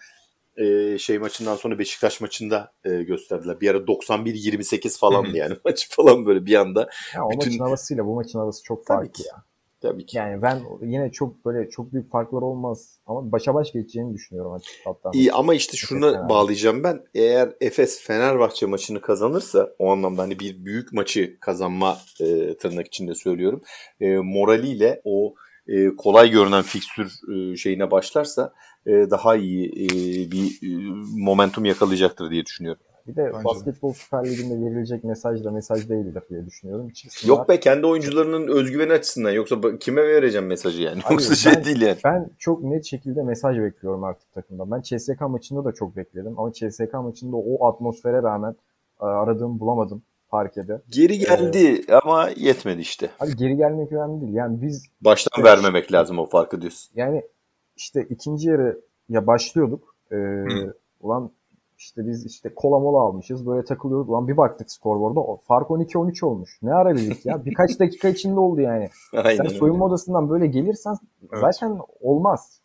e, şey maçından sonra Beşiktaş maçında e, gösterdiler. Bir ara 91-28 falandı yani maç falan böyle bir anda. ya o Bütün- maçın havasıyla bu maçın havası çok farklı ya. Tabii ki. Yani ben yine çok böyle çok büyük farklar olmaz ama başa baş geçeceğini düşünüyorum hatta. İyi ama işte Efes şunu Fenerbahçe. bağlayacağım ben. Eğer Efes Fenerbahçe maçını kazanırsa o anlamda hani bir büyük maçı kazanma e, tırnak içinde söylüyorum. E, moraliyle o e, kolay görünen fikstür e, şeyine başlarsa e, daha iyi e, bir e, momentum yakalayacaktır diye düşünüyorum. Bir de Bence de. basketbol Süper Ligi'nde verilecek mesaj da mesaj değildir diye düşünüyorum. Çıksınlar. Yok be kendi oyuncularının özgüveni açısından yoksa kime vereceğim mesajı yani? Abi Yoksa şey ben- değil yani. Ben çok net şekilde mesaj bekliyorum artık takımdan. Ben CSK maçında da çok bekledim ama CSK maçında o atmosfere rağmen e, aradığımı bulamadım parkede. Geri geldi ama yetmedi işte. Abi geri gelmek önemli değil. Yani biz Baştan Evet. vermemek lazım o farkı diyorsun. yani işte ikinci yarı ya başlıyorduk. E, Hı. ulan işte biz işte kola mola almışız. Böyle takılıyorduk. Ulan bir baktık skorboarda. Fark 12-13 olmuş. Ne ara ya? Birkaç dakika içinde oldu yani. Aynen Sen öyle. soyunma odasından böyle gelirsen Evet. zaten olmaz.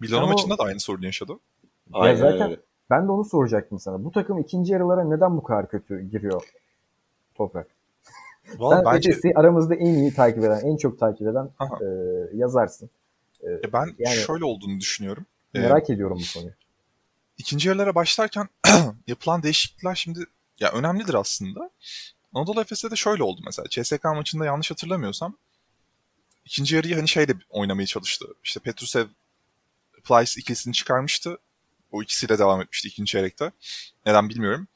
Milano Sen o- maçında da aynı sorunu yaşadı. Aynen ya zaten öyle. ben de onu soracaktım sana. Bu takım ikinci yarılara neden bu kadar kötü giriyor Toprak? Valla Sen bence Efes'i aramızda en iyi takip eden, en çok takip eden Aha. e, yazarsın. E, e, ben yani- şöyle olduğunu düşünüyorum. E, merak ediyorum bu konuyu. İkinci yarılara başlarken yapılan değişiklikler şimdi ya önemlidir aslında. Anadolu Efes'te de şöyle oldu mesela. CSK maçında yanlış hatırlamıyorsam ikinci yarıyı hani şeyle oynamaya çalıştı. İşte Petrusev Plyce ikilisini çıkarmıştı. O ikisiyle devam etmişti ikinci çeyrekte. Neden bilmiyorum.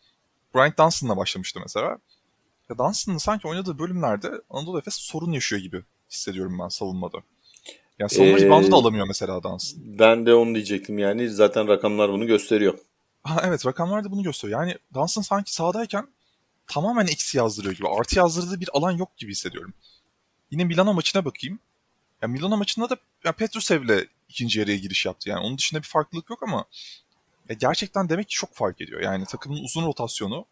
Bryant Dunstan'la başlamıştı mesela. Ya Dunstan'ın sanki oynadığı bölümlerde Anadolu Efes sorun yaşıyor gibi hissediyorum ben savunmada. Yani savunma ee, ribandı da alamıyor mesela Dunstan. Ben de onu diyecektim yani. Zaten rakamlar bunu gösteriyor. Ha, evet rakamlar da bunu gösteriyor. Yani Dunstan sanki sahadayken tamamen eksi yazdırıyor gibi. Artı yazdırdığı bir alan yok gibi hissediyorum. Yine Milano maçına bakayım. Ya Milano maçında da ya Petrusev'le ikinci yarıya giriş yaptı. Yani onun dışında bir farklılık yok ama ya gerçekten demek ki çok fark ediyor. Yani takımın uzun rotasyonu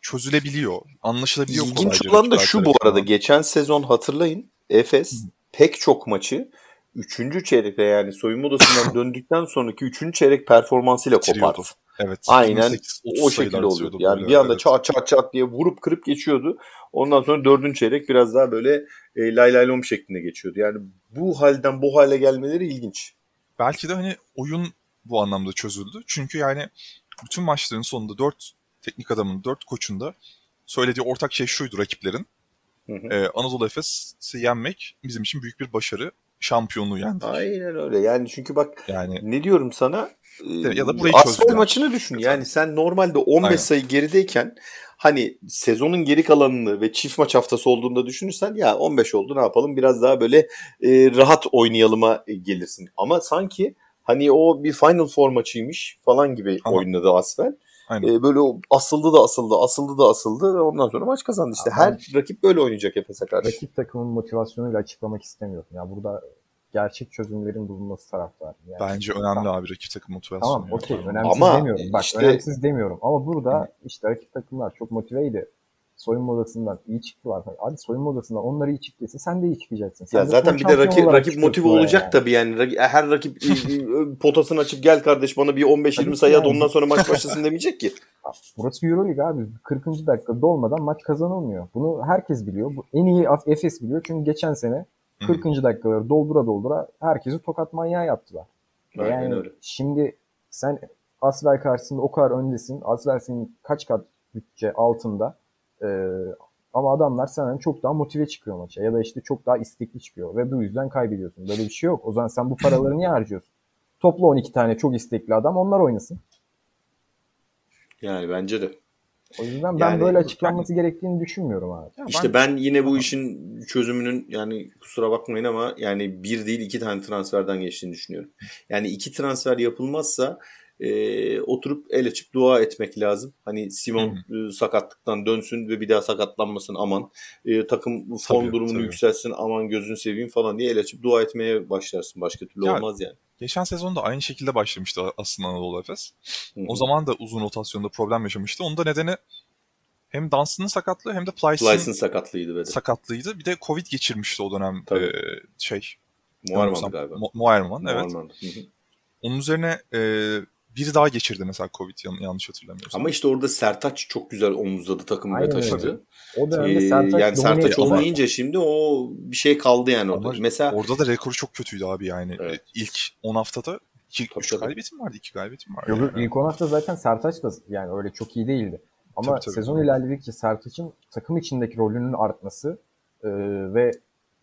çözülebiliyor, anlaşılabiliyor. İlginç olan da şu bu arada. Geçen sezon hatırlayın Efes pek çok maçı üçüncü çeyrekte yani soyunma odasından döndükten sonraki üçüncü çeyrek performansıyla kopardı. Evet. Aynen o şekilde oluyordu. Yani böyle, bir anda evet. çat çat çat diye vurup kırıp geçiyordu. Ondan sonra dördüncü çeyrek biraz daha böyle e, lay lay lom şeklinde geçiyordu. Yani bu halden bu hale gelmeleri ilginç. Belki de hani oyun bu anlamda çözüldü. Çünkü yani bütün maçların sonunda dört teknik adamın, dört koçun da söylediği ortak şey şuydu rakiplerin. Hı hı. Ee, Anadolu Efes'i yenmek bizim için büyük bir başarı. Şampiyonluğu yendik. Aynen öyle. Yani çünkü bak yani, ne diyorum sana ya da burayı Asfel maçını düşün. Yani sen normalde 15 Aynen. sayı gerideyken hani sezonun geri kalanını ve çift maç haftası olduğunda düşünürsen ya 15 oldu ne yapalım biraz daha böyle e, rahat oynayalıma gelirsin. Ama sanki hani o bir Final Four maçıymış falan gibi Ama. oynadı Asfel. E, böyle asıldı da asıldı, asıldı da asıldı ve ondan sonra maç kazandı. İşte her rakip böyle oynayacak Efes'e karşı. Rakip takımın motivasyonuyla açıklamak istemiyorum. Ya burada gerçek çözümlerin bulunması taraftarı. Yani. Bence önemli tamam. abi rakip takım motivasyonu. Tamam okey önemsiz Ama demiyorum. Bak işte... önemsiz demiyorum. Ama burada işte rakip takımlar çok motiveydi. Soyunma odasından iyi çıktılar. Hadi soyunma odasından onlar iyi çıktıysa sen de iyi çıkacaksın. Sen ya zaten bir de rakip, rakip motive olacak yani. tabii yani. Her rakip potasını açıp gel kardeş bana bir 15-20 sayı at ondan sonra maç başlasın demeyecek ki. Burası Euroleague abi. 40. dakikada dolmadan maç kazanılmıyor. Bunu herkes biliyor. Bu en iyi Efes biliyor. Çünkü geçen sene 40. Hı. dakikaları doldura doldura herkesi tokat manyağı yaptılar. Aynen yani öyle. şimdi sen Asvel karşısında o kadar öndesin. Asvel senin kaç kat bütçe altında. Ee, ama adamlar senden çok daha motive çıkıyor maça. Ya da işte çok daha istekli çıkıyor. Ve bu yüzden kaybediyorsun. Böyle bir şey yok. O zaman sen bu paraları niye harcıyorsun? Topla 12 tane çok istekli adam onlar oynasın. Yani bence de. O yüzden ben yani, böyle açıklanması ben, gerektiğini düşünmüyorum abi. Ya işte ben, ben yine bu işin çözümünün yani kusura bakmayın ama yani bir değil iki tane transferden geçtiğini düşünüyorum. Yani iki transfer yapılmazsa e, oturup el açıp dua etmek lazım. Hani Simon e, sakatlıktan dönsün ve bir daha sakatlanmasın aman. E, takım form tabii, durumunu tabii. yükselsin aman gözünü seveyim falan diye el açıp dua etmeye başlarsın. Başka türlü ya, olmaz yani. Geçen sezonda aynı şekilde başlamıştı aslında Anadolu Efes. O zaman da uzun rotasyonda problem yaşamıştı. Onun da nedeni hem Dunstan'ın sakatlığı hem de Plyce'ın sakatlığıydı. Böyle. Sakatlığıydı. Bir de Covid geçirmişti o dönem e, şey. Muharman galiba. Muharman, evet. Onun üzerine e, biri daha geçirdi mesela Covid yanlış hatırlamıyorsam. Ama işte orada Sertaç çok güzel omuzladı takımı ve taşıdı. O dönemde ee, Sertaç yani Sertaç olmayınca şimdi o bir şey kaldı yani orada. Ama mesela orada da rekoru çok kötüydü abi yani. Evet. İlk 10 haftada 2 3 galibiyetim vardı, 2 galibiyetim vardı. Yok yani. ilk 10 hafta zaten Sertaç da yani öyle çok iyi değildi. Ama tabii, tabii. sezon ilerledikçe Sertaç'ın takım içindeki rolünün artması e, ve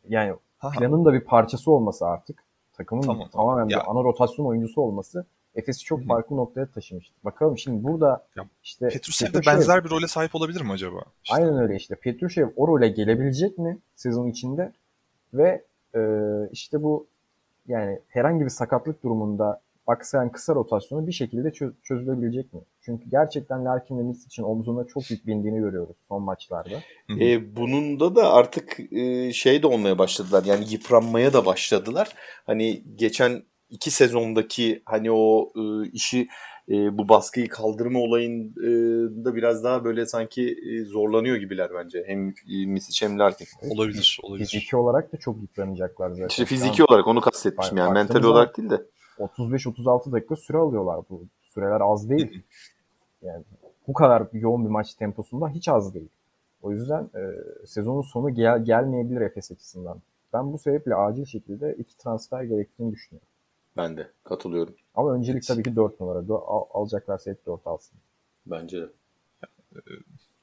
yani planın da bir parçası olması artık takımın tamam, tamamen ya. bir ana rotasyon oyuncusu olması Efes'i çok farklı noktaya taşımıştı. Bakalım şimdi burada ya, işte Petrushev de benzer bir role sahip olabilir mi acaba? İşte. Aynen öyle işte. Petrushev o role gelebilecek mi sezon içinde? Ve e, işte bu yani herhangi bir sakatlık durumunda aksayan kısa rotasyonu bir şekilde çö- çözülebilecek mi? Çünkü gerçekten Larkin ve Nis için omzuna çok yük bindiğini görüyoruz son maçlarda. E, bunun da artık e, şey de olmaya başladılar. Yani yıpranmaya da başladılar. Hani geçen iki sezondaki hani o e, işi e, bu baskıyı kaldırma olayında biraz daha böyle sanki e, zorlanıyor gibiler bence. Hem e, Misic hem Larkin. Olabilir, olabilir. Fiziki olarak da çok yıpranacaklar zaten. İşte fiziki olarak onu kastetmişim yani mental olarak değil de. 35-36 dakika süre alıyorlar bu. Süreler az değil. yani bu kadar yoğun bir maç temposunda hiç az değil. O yüzden e, sezonun sonu gel gelmeyebilir Efes açısından. Ben bu sebeple acil şekilde iki transfer gerektiğini düşünüyorum. Ben de katılıyorum. Ama öncelik tabii ki 4 numara. Al, alacaklarsa hep 4 alsın. Bence de. E,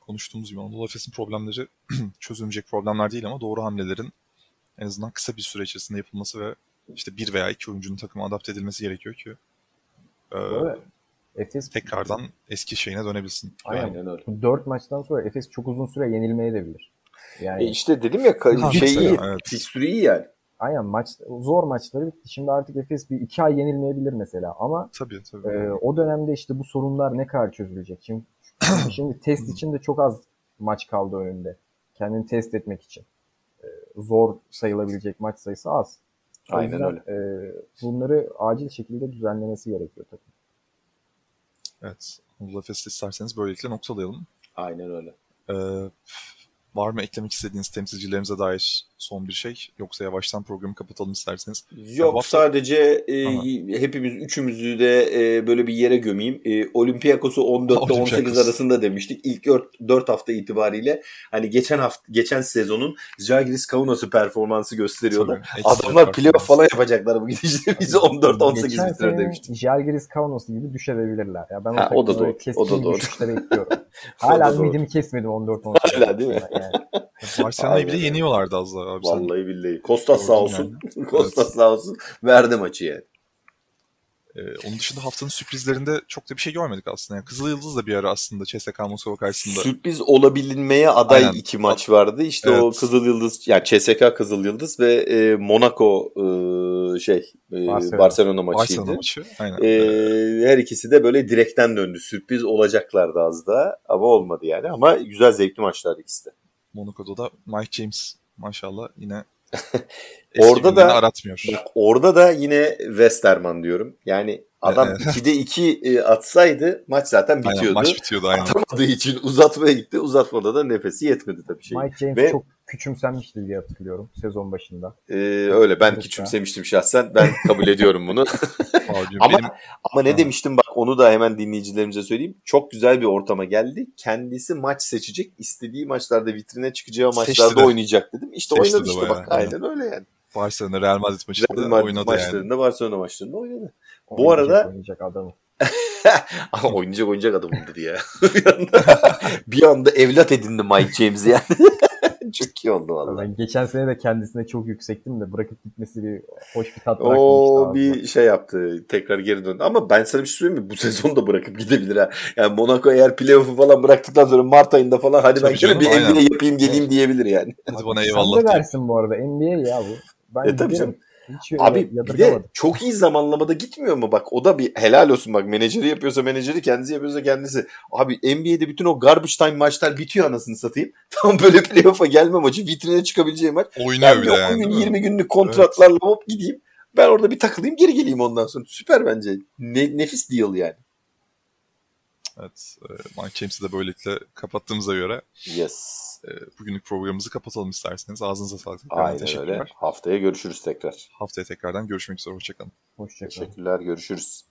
konuştuğumuz gibi Anadolu Efes'in problemleri çözülmeyecek problemler değil ama doğru hamlelerin en azından kısa bir süre içerisinde yapılması ve işte bir veya iki oyuncunun takıma adapte edilmesi gerekiyor ki. E, Efes tekrardan eski şeyine dönebilsin. Aynen, Aynen öyle. Bu 4 maçtan sonra Efes çok uzun süre yenilmeye de bilir. Yani E işte dedim ya şey iyi. evet. Fikstürü iyi yani. Aynen maç zor maçları bitti. Şimdi artık Efes bir 2 ay yenilmeyebilir mesela ama Tabii tabii. e, o dönemde işte bu sorunlar ne kadar çözülecek? Şimdi, şimdi test için de çok az maç kaldı önünde. Kendini test etmek için. E, zor sayılabilecek maç sayısı az. O Aynen yüzden, öyle. e, bunları acil şekilde düzenlemesi gerekiyor tabii. Evet. Anadolu Efes'te isterseniz böylelikle noktalayalım. Aynen öyle. Ee, var mı eklemek istediğiniz temsilcilerimize dair son bir şey? Yoksa yavaştan programı kapatalım isterseniz. Yok hafta- sadece e, Aha. hepimiz üçümüzü de e, böyle bir yere gömeyim. E, Olympiakos'u 14 ile 18 Olympiakos. arasında demiştik. İlk 4, hafta itibariyle hani geçen hafta geçen sezonun Žalgiris Kaunas'ı performansı gösteriyordu. Tabii, Adamlar playoff falan yapacaklar bu gidişle. Bizi 14-18 Geçen bitirir sene demiştik. Jalgiris Kaunas gibi düşebilirler. Ya ben Ha, o, o da doğru, o da doğru. O Hala ümidimi kesmedim 14-18. Hala değil mi? Yani. Barcelona'yı bile yeniyorlardı az daha abi. sen. Vallahi billahi. Kostas sağ olsun. Kostas sağ olsun. Verdi maçı yani. Ee, onun dışında haftanın sürprizlerinde çok da bir şey görmedik aslında. Yani Kızıl Yıldız da bir ara aslında CSKA Moskova karşısında. Sürpriz olabilinmeye aday Aynen. iki maç vardı. İşte o Evet. Kızıl Yıldız yani CSK Kızıl Yıldız ve e, Monaco e, şey e, Barcelona. Barcelona. maçıydı. Barcelona maçı. Aynen. E, her ikisi de böyle direkten döndü. Sürpriz olacaklardı az da ama olmadı yani. Ama güzel zevkli maçlardı ikisi de. Monaco'da da Mike James maşallah yine Orada da- aratmıyor. Bak orada da yine Westerman diyorum. Yani adam Evet. 2'de 2 atsaydı maç zaten Aynen, bitiyordu. maç bitiyordu aynen. Atamadığı için uzatmaya gitti. Uzatmada da nefesi yetmedi tabii şey. Mike James Ve- çok küçümsenmişti diye hatırlıyorum sezon başında. Ee, öyle ben küçümsemiştim şahsen. Ben kabul ediyorum bunu. Abicim Ama- benim Ama ne demiştim bak onu da hemen dinleyicilerimize söyleyeyim. Çok güzel bir ortama geldi. Kendisi maç seçecek. istediği maçlarda vitrine çıkacağı Seçti maçlarda de. oynayacak dedim. İşte Seçti oynadı de işte bayağı, bak. Aynen öyle yani. Barcelona Real Madrid maçında Real Madrid oynadı yani. maçlarında Barcelona maçlarında oynadı. Bu Oynayacak, arada- oynayacak adamı. Ama oynayacak oynayacak adam oldu ya. bir, anda, bir anda evlat edindi Mike James'i yani. Çok iyi oldu vallahi. Ben geçen sene de kendisine çok yüksektim de bırakıp gitmesi bir hoş bir tat bırakmamıştı. O ağzıma. bir şey yaptı. Tekrar geri döndü. Ama ben sana bir şey söyleyeyim mi? Bu sezon da bırakıp gidebilir ha. Yani Monaco eğer playoff'u falan bıraktıktan sonra Mart ayında falan hadi ben şöyle bir. NBA yapayım geleyim diyebilir yani. Hadi bana Sen eyvallah de diye. versin bu arada. NBA ya bu. Ben E tabii canım. Hiç Abi bir de çok iyi zamanlamada gitmiyor mu? Bak o da bir helal olsun bak. Menajeri yapıyorsa menajeri kendisi yapıyorsa kendisi. Abi NBA'de bütün o garbage time maçlar bitiyor anasını satayım. Tam böyle playoff'a gelme maçı vitrine çıkabileceği maç. Oynuyor Ben bir de 10 yani. gün değil mi? 20 günlük kontratlarla hop gideyim. Ben orada bir takılayım geri geleyim ondan sonra. Süper bence. Ne, nefis deal yani. Evet. e, Mike James'i de böylelikle kapattığımıza göre Yes. e, bugünlük programımızı kapatalım isterseniz. Ağzınıza sağlık. Aynen teşekkürler. öyle. Haftaya görüşürüz tekrar. Haftaya tekrardan görüşmek üzere. Hoşçakalın. Hoşçakalın. Teşekkürler. Görüşürüz.